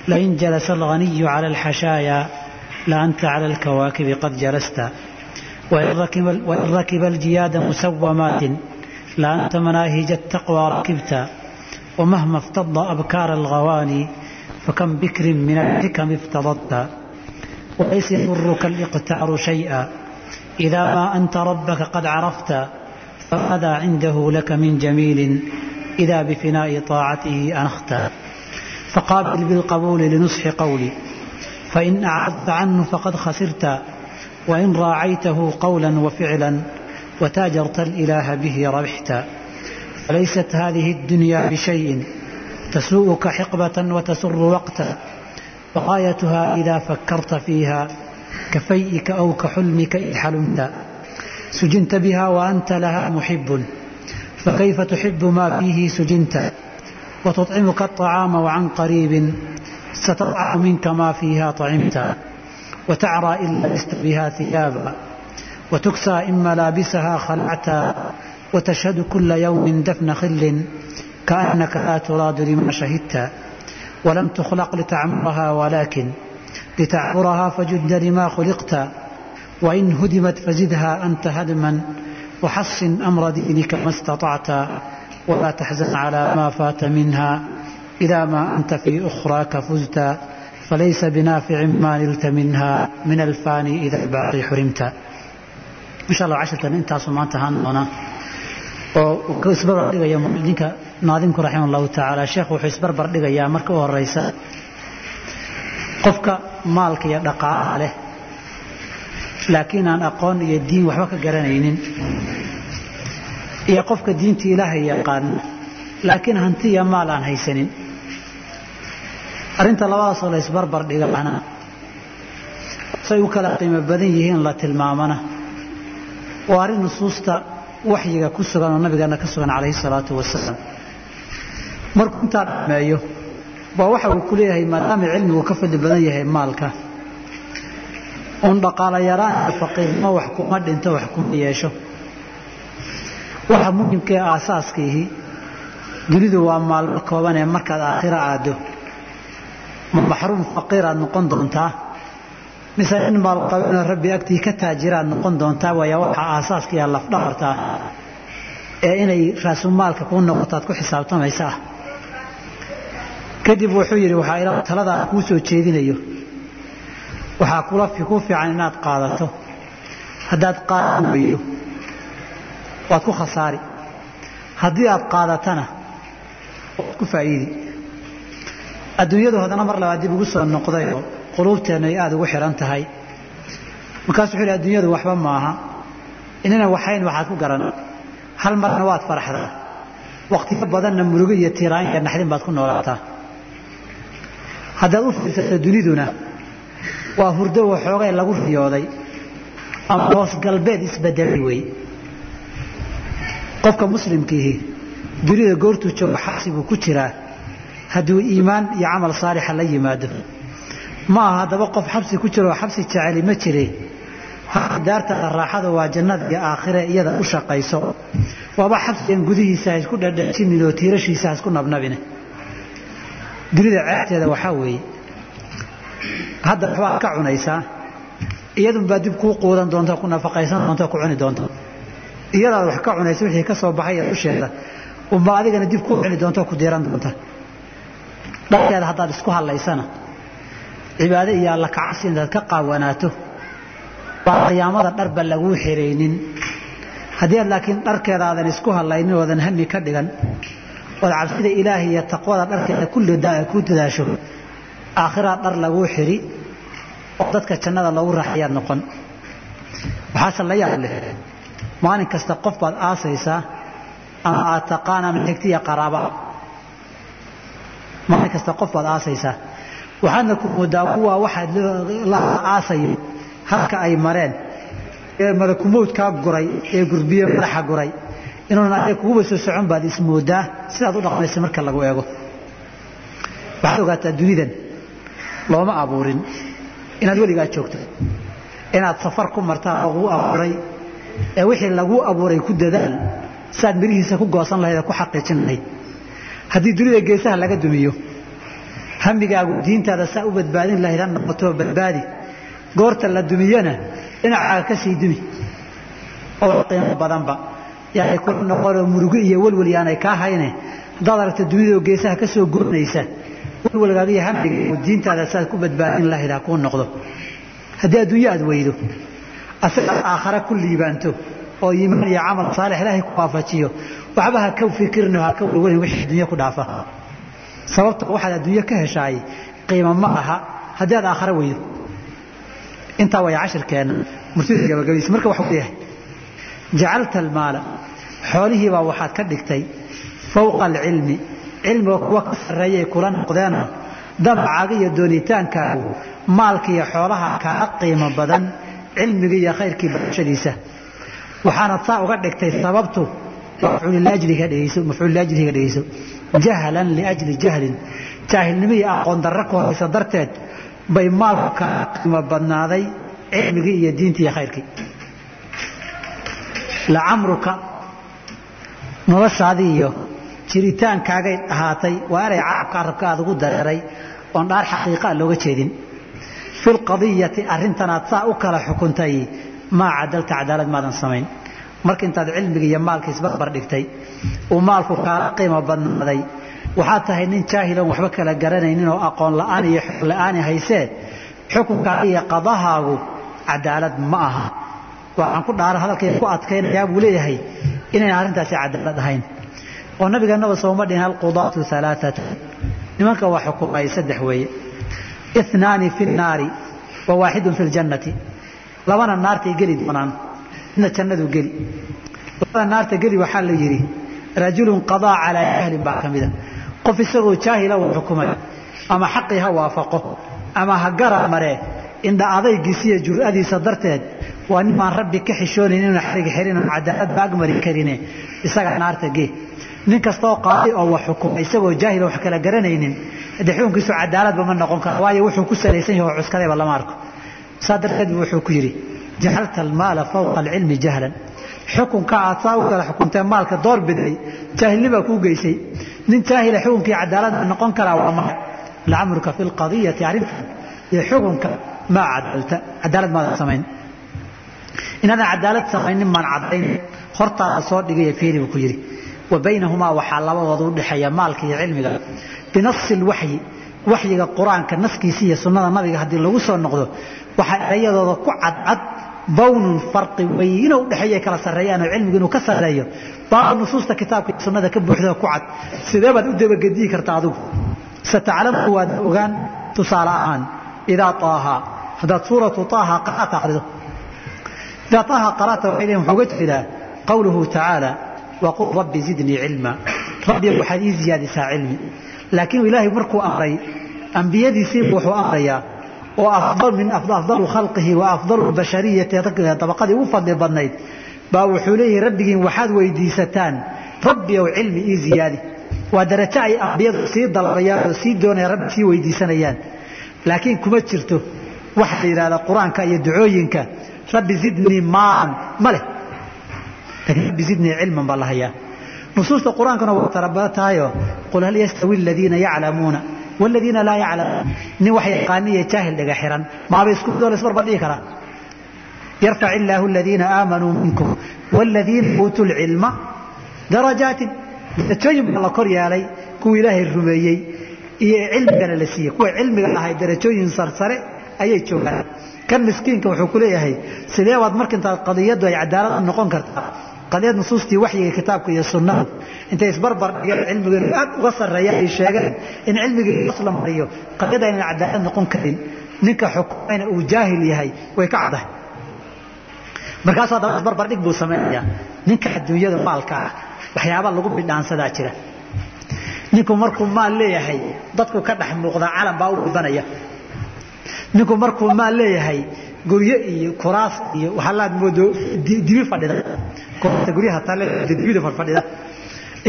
Speaker 2: لئن جلس الغني على الحشايا لأنت على الكواكب قد جلست وإن ركب, الجياد مسومات لأنت مناهج التقوى ركبت ومهما افتض أبكار الغواني فكم بكر من الحكم افتضت وليس يضرك الاقتعر شيئا إذا ما أنت ربك قد عرفت فماذا عنده لك من جميل إذا بفناء طاعته أنخت فقابل بالقبول لنصح قولي فإن أعرضت عنه فقد خسرت وإن راعيته قولا وفعلا وتاجرت الإله به ربحت فليست هذه الدنيا بشيء تسوءك حقبة وتسر وقتا وغايتها إذا فكرت فيها كفيئك أو كحلمك إذ حلمت سجنت بها وأنت لها محب فكيف تحب ما فيه سجنت وتطعمك الطعام وعن قريب ستطعم منك ما فيها طعمت وتعرى إن لبست بها ثيابا وتكسى إن ملابسها خلعتا وتشهد كل يوم دفن خل كأنك لا تراد لما شهدت ولم تخلق لتعمرها ولكن لتعبرها فجد لما خلقت وإن هدمت فزدها أنت هدما وحصن أمر دينك ما استطعت ولا تحزن على ما فات منها إذا ما أنت في أخراك فزت فليس بنافع ما نلت منها من الفاني إذا الباقي حرمت إن شاء الله عشرة أنت سمعت هانا oo isbarbar dhigaya ninka naadimku raximah allahu tacaala sheekhu wuxuu isbarbar dhigayaa marka u horeysa qofka maalka iyo dhaqaalaha leh. Laakiin aan aqoon iyo diin waxba ka garanaynin. Iyo qofka diinta ilaahay yaqaana laakiin hanti iyo maal aan haysanin. Arrinta labadaasoo la isbarbar dhigana say u kala qiimo badan yihiin la tilmaamana. Waa arrin nusuusta waxyiga ku sugan oo nabigeena ka sugan calayhi salaatu wasalaam. Markuu intaa dhameeyo baa waxa uu ku leeyahay maadaama cilmigu ka fadli badan yahay maalka. Uun dhaqaala yaraan iyo faqiirnimo wax kuma dhinto wax kuma yeesho. Waxa muhimka ee aasaaskiihi dunidu waa maalmo kooban ee markaad aakhiro aado ma maxruum faqiiraad noqon doontaa? Mise in maalqabeeno rabbi agtii ka taajiraad noqon doontaa waaya waxa aasaaska iyo lafdhabarta ah ee inay raasumaalka kuu noqotaad ku xisaabtamaysa ah kadib wuxuu yidhi waxaa taladaa kuu soo jeedinayo. Waxaa kula ku fiican inaad qaadato. Haddaad qaadi weydo waad ku khasaari. Haddii aad qaadatana waad ku faa'iidi. Adduunyadu haddana mar labaad dib ugu soo noqdayoo quluubteennu ay aada ugu xihan tahay. Markaasuu wuxuu yidhi adduunyadu waxba maaha inana waxayn waxaad ku garan. Hal marna waad faraxdaa. Wakhtiyo badanna murugo iyo tiiraanka naxdin baad ku noolaataa haddaad u fiirsato duniduna waa hurdo waxoogay lagu riyooday ama hoos galbeed isbedelay wey qofka muslimkiihi dunida goortuu joogo xabsi buu ku jiraa hadduu iimaan iyo camal saalixa la yimaado. Ma aha haddaba qof xabsi ku jiro oo xabsi jeceli ma jire. Daartada raaxada waa jannada iyo aakhire iyada u shaqayso. Waaba xabsigan gudihiisa ha isku dhadhajinin oo tiirashiisa ha isku nabnabine dunida ceebteeda waxaa weeye hadda waxbaad ka cunaysaa iyadunbaa dib kuu quudan doonta ku nafaqaysan doonta ku cuni doonta. Iyadaad wax ka cunaysa wixii ka soo baxay dusheeda unba adigana dib kuu cuni doonta ku diiran doonta. Dharkeeda haddaad isku hadlaysana cibaado iyo alla kacabsi intaad ka qaawanaato baa qiyaamada dharba laguu xiraynin. Haddii aad laakiin dharkeeda aadan isku hadlaynin oodan hami ka dhigan ood cabsida ilaahi iyo taqwada dharkeeda ku dadaasho. Aakhiraa dhar laguu xiri oo dadka jannada loogu raaxayaad noqon. Waxaase la yaab leh. Maalin kasta qof baad aasaysaa ama aad taqaan ama xigtiya qaraaba. Maalin kasta qof baad aasaysaa waxaadna ku moodaa kuwaa waxaad la aasayo halka ay mareen. Ee malakumowdkaa guray ee gurbiye madaxa guray inuuna ade kuguba soo socon baad ismoodaa sidaad u dhaqmaysa marka lagu eego. Waxaad ogaataa dunidan looma abuurin. Inaad weligaa joogto inaad safar ku martaa laguu abuuray. Ee wixii laguu abuuray ku dadaal siaad mirihiisa ku goosan lahayd ku xaqiijin lahayd. Haddii dunida geesaha laga dumiyo hamigaagu diintaada saa u badbaadin lahayd ha noqotoo badbaadi. Goorta la dumiyana dhinacaaga ka sii dumi oo qiimo badanba yaanay ku noqonoo murugo iyo welwel yaanay kaa hayne. Haddaad aragta dunidao geesaha ka soo goonaysa welwelgaaga iyo hamigaagu diintaada saaad ku badbaadin lahayd ha kuu noqdo. Haddii adduunyo aad weydo asagaad aakhare ku liibaanto oo iimaan iyo camal saalix ilaahay ku waafajiyo waxba ha ka fikirno ha ka welwelin wixii adduunyo ku dhaafa. Sababta waxaad adduunyo ka heshaay qiimo ma aha haddii aad aakhare weydo. Intaa way cashirkeenna murtida gabagabaysa marka waxuu leeyahay jacalta almaala xoolihiibaa waxaad ka dhigtay fowqa alcilmi cilmiga kuwa ka sarreeyay kula noqdeeno damacaaga iyo doonitaankaagu maalka iyo xoolaha kaaga qiimo badan cilmiga iyo khayrkii barashadiisa waxaanad saa uga dhigtay sababtu dhegeyso jahlan liajli jahlin jaahilnimo iyo aqoon darro ku horaysa darteed bay maalku kaaga qiimo badnaaday cilmigii iyo diintii iyo khayrkii lacamruka noloshaadii iyo jiritaankaagay ahaatay waa eray carabka arabka aad ugu dareeray oon dhaar xaqiiqaa looga jeedin. Fi lqadiyati arrintanaad saa u kala xukuntay maa cadalta cadaalad maadan samayn. Marka intaad cilmiga iyo maalka isbarbar dhigtay uu maalku kaala qiimo badnaaday waxaad tahay nin jaahiloon waxba kala garanaynin oo aqoon la'aan iyo xog la'aani haysee xukunkaaga iyo qadahaagu cadaalad ma aha waxaan ku dhaara hadalkay ku adkaynayaa buu leeyahay inayn arrintaasi cadaalad ahayn. Oo nabigeennaba sooma dhihin alqudaatu alaaata nimanka waa xukumay saddex weeye. Inaani fi nnaari wa waaxidun fi ljannati labana naartay geli doonaan midna jannadu geli. Labada naarta geli waxaa la yidhi rajulun qadaa calaa jahlin baa ka mida qof isagoo jaahila uu xukumay ama xaqii ha waafaqo ama ha gara maree indha adaygiisiiyo jur'adiisa darteed waa nin baan rabbi ka xishoonayn inuu xarig xirin oo cadaalad ba agmari karine isaga naarta gee. Nin kastaoo qaadi oo wax xukuma isagoo jaahil wax kala garanaynin haddii xukunkiisu cadaaladba ma noqon karo waayo wuxuu ku salaysan yahay oo cuskadayba lama arko. Saa darteed wuxuu ku yidhi jacalta almaala fawqa alcilmi jahlan. Xukunka aad saa u kala xukuntee maalka door biday jaahilnibaa kuu geysay. Nin jaahila xukunkii cadaalad noqon karaa waa ma lacamruka fi lqadiyati arrintan iyo xukunka maa cadalta. Cadaalad maadan samayn inaadan cadaalad samaynin maan caddayn. Hortaada soo dhigaya fiiri buu ku yidhi. Wa baynahumaa waxaa labadooda u dhexeeya maalka iyo cilmiga. Binasi lwaxyi
Speaker 1: waxyiga qur'aanka naskiisa iyo sunnada nabiga haddii lagu soo noqdo waxaa erayadooda ku cadcad bawnun farqi weyno udhexeeya kala sarreeyaan oo cilmigu inuu ka sarreeyo. Baa nusuusta kitaabka iyo sunnada ka buuxda ku cad. Sidee baad u dabagediyi karta adigu sataclamu waad ogaan tusaale ahaan idaa taaha. Haddaad suuratu taaha qaraata akhrido taaha qaraata waxay leeyihiin wuxuu uga jeedaa qawluhu tacaala waqul rabbi zidnii cilma rabbi waxaad ii ziyaadisaa cilmi laakiin ilaahay markuu amray ambiyadiisiibu wuxuu amrayaa oo afdal min afdalu khalqihi wa afdalu bashariyati dabaqadii ugu fadli badnayd baa wuxuu leeyahay rabbigiin waxaad weydiisataan rabbi ow cilmi ii ziyaadi waa darajo ay ambiyadu sii dalbayaan oo sii doonayaan rabbi sii weydiisanayaan laakiin kuma jirto waxa la yidhahda qur'aanka iyo ducooyinka rabbi zidnii maan. Ma leh. Laakiin rabbi zidnii cilman baa la hayaa. Nusuusta qur'aankuna waa tarabada tahayoo qul hal yastawi aladiina yaclamuuna? Waladiina laa yaclamuun. Nin wax yaqaaniya jaahil dhaga xiran. Maaba isku midoo laisbarbar dhigi karaa yarfac illaahu aladiina aamanuu minkum. Waladiina uutuu lcilma darajaatin. Darajooyin baa la kor yeelay kuwa ilaahay rumeeyey. Iyo cilmigana la siiyey. Kuwa cilmiga lahay darajooyin sarsare ayay joogaan kan miskiinka wuxuu ku leeyahay sidee baad markintaa qadiyaddu ay cadaalad noqon kartaa qadiyad nusuustii waxyiga kitaabka iyo sunnada. Intay isbarbar dhigeen cilmigeenu aad uga sarreeya ay sheegeen in cilmigii asla mariyo. Qadiyada aynan cadaalad noqon karin. Ninka xukumayna uu jaahil yahay way ka caddahay. Markaasuu haddaba isbarbar dhig buu samaynayaa ninka adduunyada maalka ah waxyaaba lagu bidhaansadaa jira. Ninku markuu maal leeyahay dadku ka dhex muuqdaa calan baa u gudanaya ninku markuu maal leeyahay guryo iyo kuraas iyo waxalaad moodo dibi fadhida. Kuraasta guryaha tale dibida fadhida.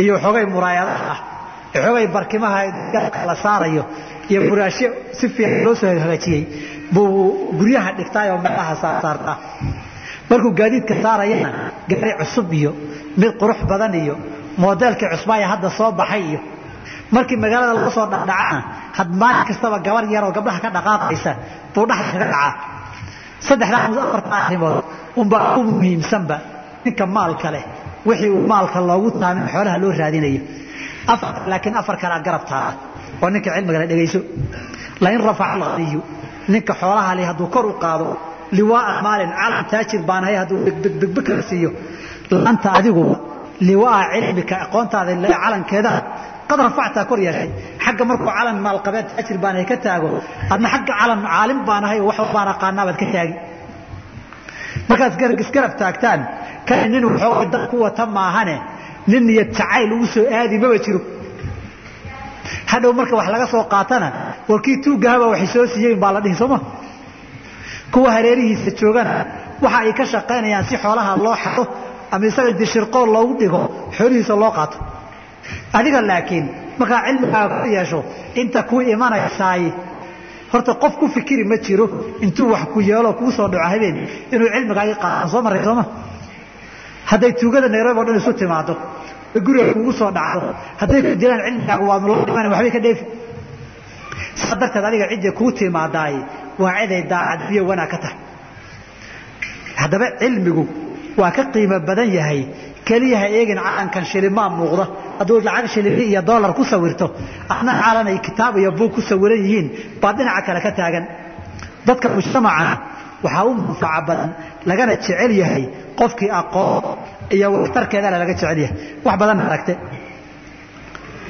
Speaker 1: Iyo xoogay muraayadaha ah. Xoogay barkimaha la saarayo. Iyo buraashyo si fiican loo soo hagaajiyey. Buu guryaha dhigtaayoo meelaha saartaa markuu gaadiidka saarayana gaari cusub iyo mid qurux badan iyo moodeelkii cusbaaya hadda soo baxay iyo. Markii magaalada laga soo dhacdhacana had maalin kastaba gabar yaroo gabdhaha ka dhaqaaqaysa buu dhaxda kaga dhacaa saddexdaa afarta arrimood unbaa u muhiimsanba. Ninka maalka leh wixii uu maalka loogu taamin xoolaha loo raadinayo. Laakiin afar kalea garab taala oo ninka cilmigale dhegayso. Lain rafaca alghaniyu ninka xoolaha leh hadduu kor u qaado liwaaa maalin calam taajir baan ahay hadduu degdegdegbe kala siiyo. Laanta adiguba liwaa cilmika aqoontaada calankeeda qad rafactaa kor yeeshay. Xagga markuu calan maalqabeed taajir baan ahay ka taago adna xagga calan caalim baan ahay wax baan aqaanaa baad ka taagi. Markaad isgarab taagtaan kani nin waxooga dad ku wata maahane nin niyad jacayl ugu soo aadi maba jiro. Hadhow marka wax laga soo qaatana warkii tuugahaba waxay soo siiyeen baa la dhihi sooma kuwa hareerihiisa joogana waxa ay ka shaqaynayaan si xoolaha loo xado ama isaga dishirqool loogu dhigo xoolihiisa loo qaato adiga laakiin markaa cilmigaaga ku yeesho inta kuu imanaysaay horta qof ku fikiri ma jiro intuu wax ku yeelo kuu soo dhaco habeen inuu cilmigaagii qaataan soo marray sooma hadday tuugada nairobi o dhan isu timaado guriga kuugu soo dhacdo hadday ku dilaan cilmigaaga waanu la dhiman waxbay ka dheefi. Saa darteed adiga ciddii kuu timaadaay waa ciday daacad biyo wanaag ka tahay. Haddaba cilmigu waa ka qiimo badan yahay keliyaha eegin calankan shilimaa muuqda hadduu lacag shilimi iyo dolar ku sawirto adna calan ay kitaab iyo buug ku sawiran yihiin baad dhinaca kale ka taagan. Dadka mujtamacana waxaa u manfaca badan lagana jecel yahay qofkii aqoon iyo waxtarkeedana laga jecel yahay. Wax badan aragte?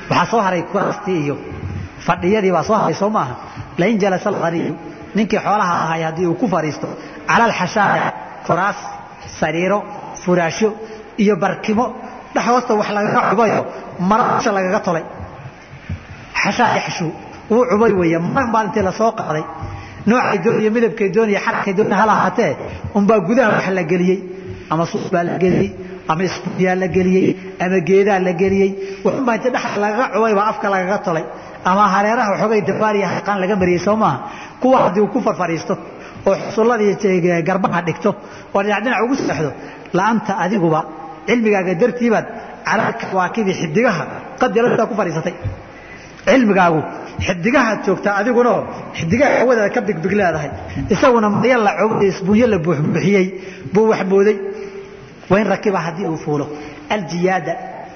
Speaker 1: Waxaa soo haray kuraastii iyo fadhiyadii baa soo haray soo maaha? Lain jalasa alghaniyu ninkii xoolaha ahay haddii uu ku fadhiisto cala alxashaaya kuraas sariiro furaashyo iyo barkimo. Dhex hoosta wax lagaga cubayo mara lagaga tolay. Xashaa yaxshuu wuu cubay weeye. Mara maalintii la soo qaaday? Noocay dooniyo midabkay dooniyo xarkay dooniyo hala ahaatee unbaa gudaha wax la geliyey. Ama suuf baa la geliyey ama isbuyaa la geliyey ama geedaa la geliyey. Waxunbaa inta dhex lagaga cubay baa afka lagaga tolay. Ama hareeraha waxoogay dabaariya haqaan laga mariyey soo maaha? Kuwa haddii uu ku farfadhiisto oo xusulladii garbaha dhigto oo dhinac dhinac ugu seexdo la'aanta adiguba cilmigaaga dartiibaad calaa kawaakibi xidigaha qadilata ku fadhiisatay. Cilmigaagu xidigahaad joogtaa adiguna xidigaha hawadaada ka bigbig leedahay. Isaguna marya la buuxbuuxiyey buu wax mooday wain rakiba haddii uu fuulo. Aljiyaada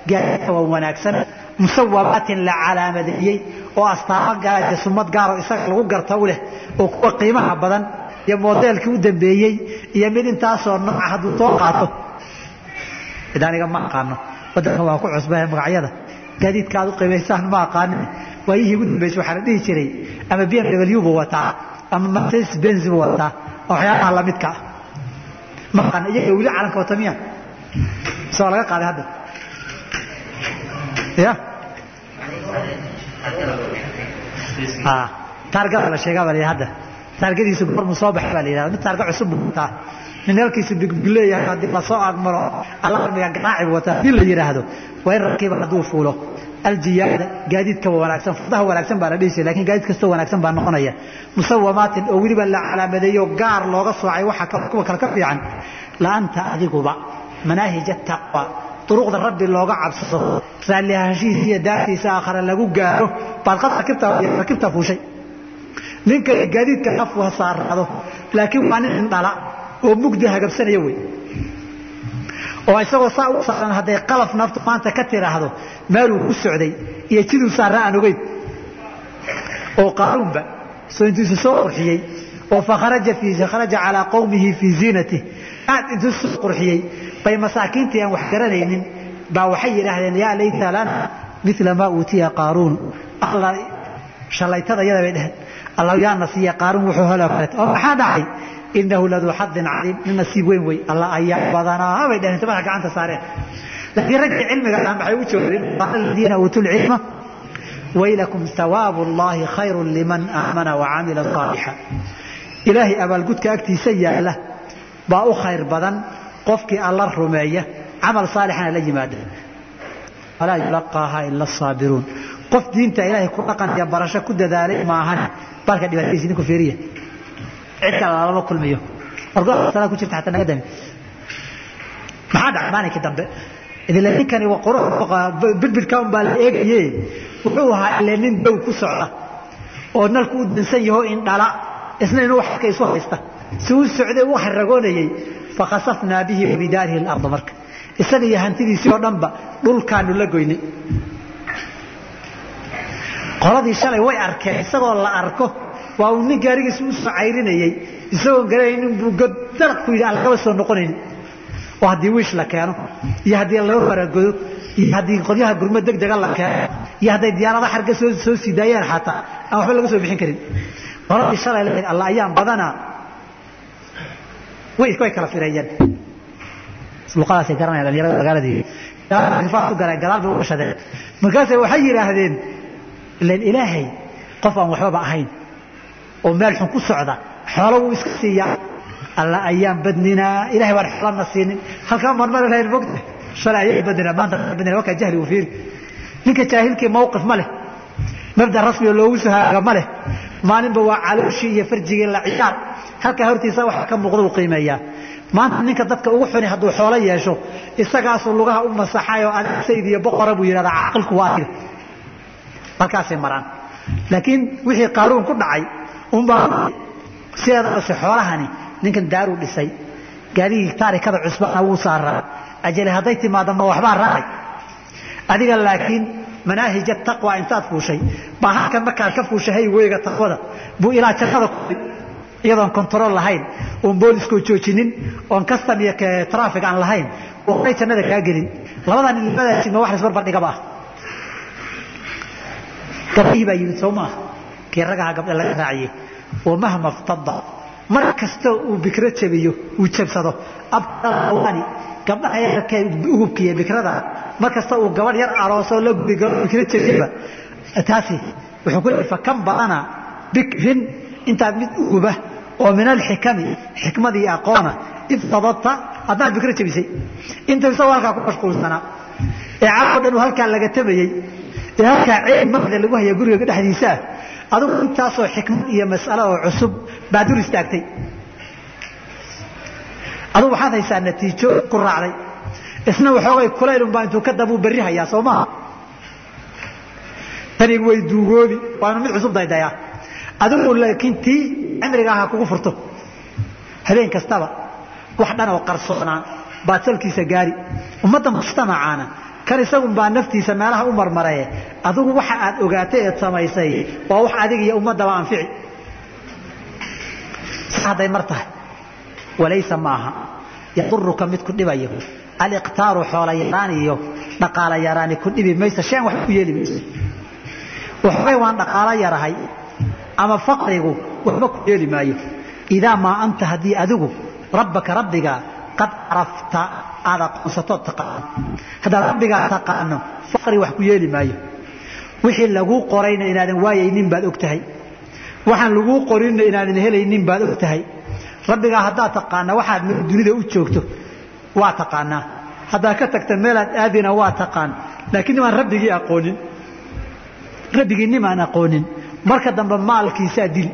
Speaker 1: gaadiidka waa wanaagsan. Musawamaatin la calaamadeeyey oo astaamo gaara sumad gaaroo isaga lagu garta u leh oo kuwa qiimaha badan iyo modeelkii u dambeeyey iyo mid intaasoo nooca hadduu soo qaato cid aniga ma aqaano. Waddankan waa ku cusbahe magacyada. Gaadiidka aad u qiimaysaan ma aqaanin waayihii ugu dambeysay waxaa la dhihi jiray ama b m w buu wataa ama mercedes benz buu wataa waxyaabaha lamidka ah. Ma aqaana iyaga weli calanka wata miya. Waa laga qaaday hadda. Ya? Taargada la sheegaa baa la hadda. Taargadiisu gormu soo baxa baa la yidhahda mid taarga cusub buu wataa nin halkiisu bigleeyahay haddii la soo agmaro alarmiga garaaci buu wataa haddii la yidhaahdo rakiiba hadduu fuulo. Aljiyaada gaadiidka wanaagsan fardaha wanaagsan baa la dhihi jiray laakiin gaadiid kastoo wanaagsan baa noqonaya. Musawamaatin oo weliba la calaamadeeyo gaar looga soocay waxa kuwa kale ka fiican. Laanta adiguba manaahij taqwa duruqda rabbi looga cabsado raalli ahaanshihiisa iyo daartiisa aakhare lagu gaaro baad qad rakibta fuushay. Ninka gaadiidka afku saaraado laakiin waa nin indhala oo mugdi hagabsanaya wey. Oo isagoo saa u saaran hadday qalaf naftu maanta ka tiraahdo meeluu ku socday iyo jiduu saarra aan ogeyn oo qaaruunba soo intuusu soo qurxiyey oo fakharaja kharaja calaa qowmihi fii ziinatih aad intuu soo qurxiyey bay masaakiintii aan wax garanaynin baa waxay yidhaahdeen yaa layta lana mila maa uutiya qaaruun. Alla shalaytada yada bay dheheen allah yaana siiya qaaruun wuxuu helo kaleeto oo maxaa dhacay inahu laduu xadin caliim nin nasiib weyn wey. Alla ayaa badanaa bay dheheen tabaha gacanta saareen. Laakiin raggii cilmiga dhan maxay u joogeen? Aladiina uutuu lcilma waylakum hawaabu llahi khayru liman aamana wacamila saalixa ilaahay abaalgudka agtiisa yaalla baa u khayr badan qofkii alla rumeeya camal saalixana la yimaada. Walaa yulaqaaha ila asaabiruun qof diinta ilaahay ku dhaqan iyo barasho ku dadaalay maahan baalka dhibaatadiisi ninku fiiriya cid kale lama kulmiyo. Wargoa ku jirta xataa naga dami maxaa dhacay? Maalinkii dambe. Idile ninkani waa qurux birbirka un baa la eegaye wuxuu ahaa ile nin dow ku socda oo nalku u dansan yaho indhala isna inuu waxka isu haysta. Si uu socday u haragoonayey fakhasafnaa bihi wabidaarihi اlarda marka. Isaga iyo hantidiisii oo dhanba dhulkaanu la goynay. Qoladii shalay way arkeen isagoo la arko waa uu nin gaarigiisa u soo cayrinayey isagoon garanaynin buu dalaq ku yidhi aan lagaba soo noqonaynin oo haddii wiish la keeno iyo haddii laga faragodo iyo haddii qolyaha gurmo deg dega la keeno iyo hadday diyaarada xarga soo sii daayeen xataa aan waxba laga soo bixin karin. Qoladii shalay lahayd alla ayaan badanaa. Way way kala fireeyeen luqadaasay garanayaan dhalinyarada magaaladii. Rifaad ku galeen gadaal bay u gashadeen markaasay waxay yidhaahdeen ilan ilaahay qof aan waxbaba ahayn oo meel xun ku socda xoolo wuu iska siiyaa. Alla ayaan badninaa ilahay baan xoolana siinin. Halkaa marmari lahayn mogta shalay ayaan badninaa maanta badninaa wakaa jahli uu fiiri. Ninka jaahilkii mawqif ma leh mabda rasmi oo loogu sahaaga ma leh maalinba waa calooshii iyo farjigii la ciyaar. Halkaa hortiisa waxa ka muuqda uu qiimeeyaa. Maanta ninka dadka ugu xuni hadduu xoolo yeesho isagaasuu lugaha u masaxayoo sayd iyo boqora buu yidhahdaa caqilku waa tiri halkaasay maraan. Laakiin wixii qaaruun ku dhacay unbaa sideedabase xoolahani ninkan daaruu dhisay. Gaadhigii taarikada cusbana wuu saaraa. Ajale hadday timaado ma waxbaa raacay. Adiga laakiin manaahij taqwa intaad fuushay. Baa halkan markaad ka fuushay hayweyga taqwada. Buu ilaa jannada ku iyadoon control lahayn oon booliskoo joojinin oon custom iyo traffic aan lahayn horay jannada kaa gelin. Labadan labadaasi ma wax la isbarbardhigaba ah gabdhihii baa yimid soo maaha kii ragaha gabdha laga raaciyey wamahma ftada mar kasta uu bikro jabiyo uu jabsado. Abani gabdhaha yararkee ugubkiiyo bikrada. Mar kasta uu gabadh yar aroosoo la bikro jabiyaba taasi wuxuu ku leeyahay fakan badana bikrin intaad mid uguba oo min alxikami xikmadii aqoona. Iftadadta haddaad bikro jabisay inta isagoo halkaa ku mashquulsanaa ee caroo dhan uu halkaa laga tabayey ee halkaa ceeb maqda lagu haya guriga dhexdiisaa adigu intaasoo xikmad iyo mas'alo oo cusub baa dur istaagtay. Adugu waxaad haysaa natiijo ku raacday. Isna waxoogay kulaylunbaa intuu ka dabuu berri hayaa soo maha? Tani way duugoobi waanu mid cusub daydayaa adigu laakiin tii cimriga aha kugu furto. Habeen kastaba wax dhan oo qarsoonaa baad salkiisa gaari. Ummadda mujtamacaana kan isagun baa naftiisa meelaha u marmaraye adigu waxa aad ogaatay eed samaysay waa wax adiga iyo ummaddaba anfici hadday mar tahay walaysa maaha. Yaduruka mid ku dhibayo aliqtaaru xoola yaraan iyo dhaqaala yaraani ku dhibi maysa shan wax ku yeeli mayso waxbay waan dhaqaalo yarahay ama faqrigu waxba ku yeeli maayo. Idaa maa anta haddii adigu rabbaka rabbiga qad carafta aad aqoonsatoo taqaano. Haddaad rabbigaa taqaano faqri wax ku yeeli maayo. Wixii laguu qorayna inaadan waayaynin baad og tahay. Waxaan laguu qorinna inaadan helaynin baad og tahay. Rabbigaa haddaad taqaana waxaad dunida u joogto waa taqaanaa. Haddaad ka tagta meelaad aadina waa taqaan. Laakiin nimaan rabbigii aqoonin. Rabbigii nimaan aqoonin. Marka dambe maalkiisaa dil.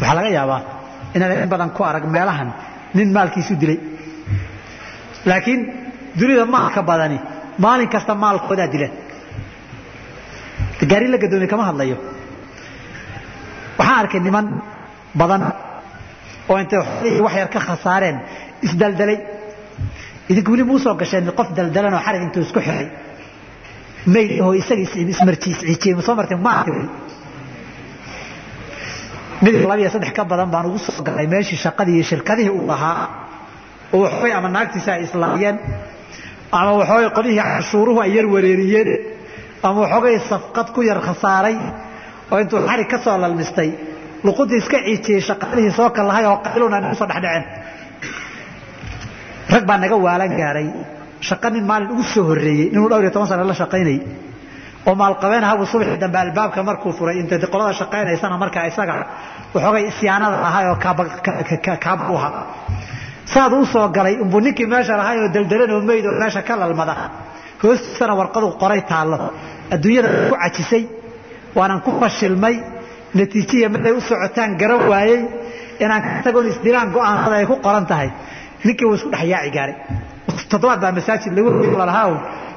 Speaker 1: Waxaa laga yaabaa inaad in badan ku arag meelahan nin maalkiisu dilay laakiin dunida maalka badani maalin kasta maalkoodaa dilan gaari la gadoomiye kama hadlayo waxaan arkay niman badan oo intay wax yar ka khasaareen isdaldalay idinku weli muusoo gasheen qof daldalan oo xarig intuu isku xiray mayd oo isaga ismarjiisciijiyey ma soo martay ma arkay midib laba iyo saddex ka badan baan ugu soo galay meeshii shaqadii iyo shirkadihii uu lahaa oo waxbay ama naagtiisa ay islaamiyeen ama waxoogay qolihii cashuuruhu ay yar wareeriyeen ama waxoogay safqad ku yar khasaaray oo intuu xarig ka soo lalmistay. Luquntii iska ciijiyey shaqadihii soo kallahay oo qayluna nagu soo dhexdhaceen rag baa naga waalan gaaray. Shaqa nin maalin ugu soo horreeyey ninuu dhowr iyo toban sana la shaqaynayay oo maalqabeen ahabu subaxii dambe albaabka markuu furay inta qolada shaqaynaysana markaa isaga waxoogay isyaanada ahay oo kaaba u ahaa. Saad u soo galay umbuu ninkii meesha lahay oo daldalan oo meyd oo meesha ka lalmada. Hoostiisana warqadu qoray taallo adduunyada ku cajisay waanan ku fashilmay natiijiya markay u socotaan garan waayey inaan ka tagoon isdilaan go'aansada ay ku qoran tahay. Ninkii wuu isku dhex yaaci gaaray. Toddobaad baa masaajid lagu lalahaa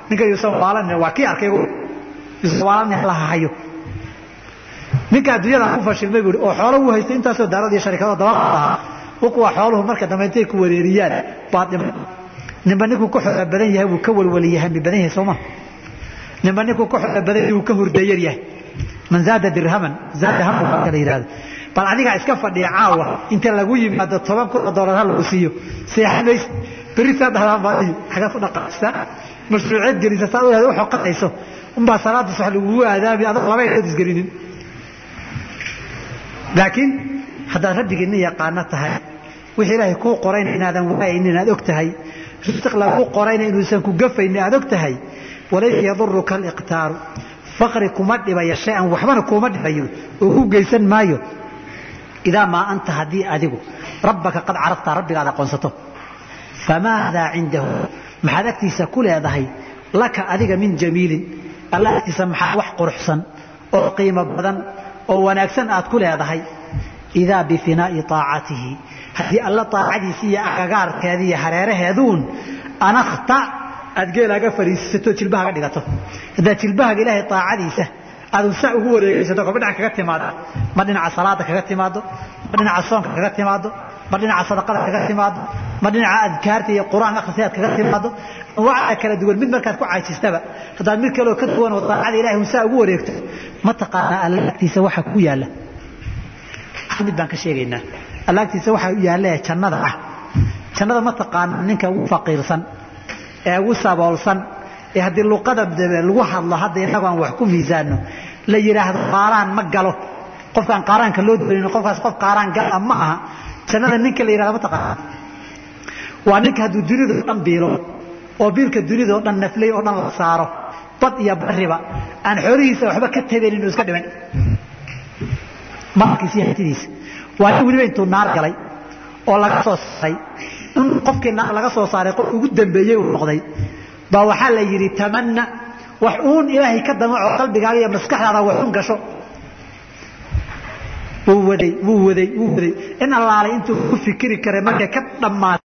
Speaker 1: ninka yuusan waalan waa kii arkay la hayo ninka adduunyada ku fashilmay buuri oo xoolo uu haystay intaasoo daarad iyo sharikado daba kuwa xooluhu marka dambe intay ku wareeriyaan baad dhiman ninba ninkuu ka xoola badan yahay wuu ka walwaliya hami badan yahay sooma ninba ninkuu ka xoola badan yahay wuu ka hurdayar yahay. Man zaada dirhaman zaada hamu baa kala yidhahda bal adigaa iska fadhiya caawa inta lagu yimaado toban kun oo doolar ha lagu siiyo. Seexan maysa berri saa dhahdaan baadiyo xagaad ku dhaqaaqsaa mashruuceed gelisa saa u xoqanayso unbaa salaada sax lagugu aadaami adag laba indhood isgelinin laakiin haddaad rabbigiinna yaqaano tahay wixii ilaahay kuu qorayna inaadan waayaynin inaad og tahay risiq lagu qorayna inuusan ku gafaynin aad og tahay walaysa yaduruka aliqtaaru. Faqri kuma dhibayo shay-an waxbana kuuma dhibayo oo ku geysan maayo. Idaa maa anta haddii adigu rabbaka qad carafta rabbigaad aqoonsato famaadaa cindahu maxaad agtiisa ku leedahay laka adiga min jamiilin alla agtiisa maxaa wax quruxsan oo qiimo badan oo wanaagsan aad ku leedahay? Idaa bifinaa'i aacatihi haddii alla aacadiisi iyo agagaarkeeda iyo hareeraheeduun anakta aad geelaaga fariisisato jilbahaga dhigato. Haddaad jilbahaga ilaahay aacadiisa aadun saa ugu wareegaysato kolba dhinac kaga timaado ma dhinaca salaada kaga timaado ma dhinaca soonka kaga timaado ma dhinaca sadaqada kaga timaado ma dhinaca adkaarta iyo qur'aan akhrisaad kaga timaado anwaacda kala duwan mid markaad ku caajistaba haddaad mid kaleoo ka duwan oo daacada ilahay un saa ugu wareegto ma taqaanaa alla agtiisa waxa ku yaalla. Mid baan ka sheegaynaa. Alla agtiisa waxa yaalla ee jannada ah. Jannada ma taqaana ninka ugu faqiirsan ee ugu saboolsan ee haddii luqada lagu hadlo hadda innagu aan wax ku miisaano la yidhaahdo qaaraan ma galo. Qofkaan qaaraanka loo doonin qofkaas qof qaaraan gala ma aha jannada ninka la yidhahdo ma taqaana waa ninka hadduu dunida oo dhan biilo oo biilka dunida oo dhan naflay oo dhan la saaro bad iyo bariba aan xoolihiisa waxba ka tabenin inuu iska dhiman. Maalkiisa iyo hantidiisa waa nin weliba intuu naar galay oo laga soo saaray in qofkii naar laga soo saaray qof ugu dambeeyey uu noqday. Baa waxaa la yidhi tamanna wax uun ilaahay ka damaco qalbigaaga iyo maskaxdaada waxun gasho wuu waday wuu waday wuu waday. In allaalay intuu ku fikiri karay markay ka dhammaatay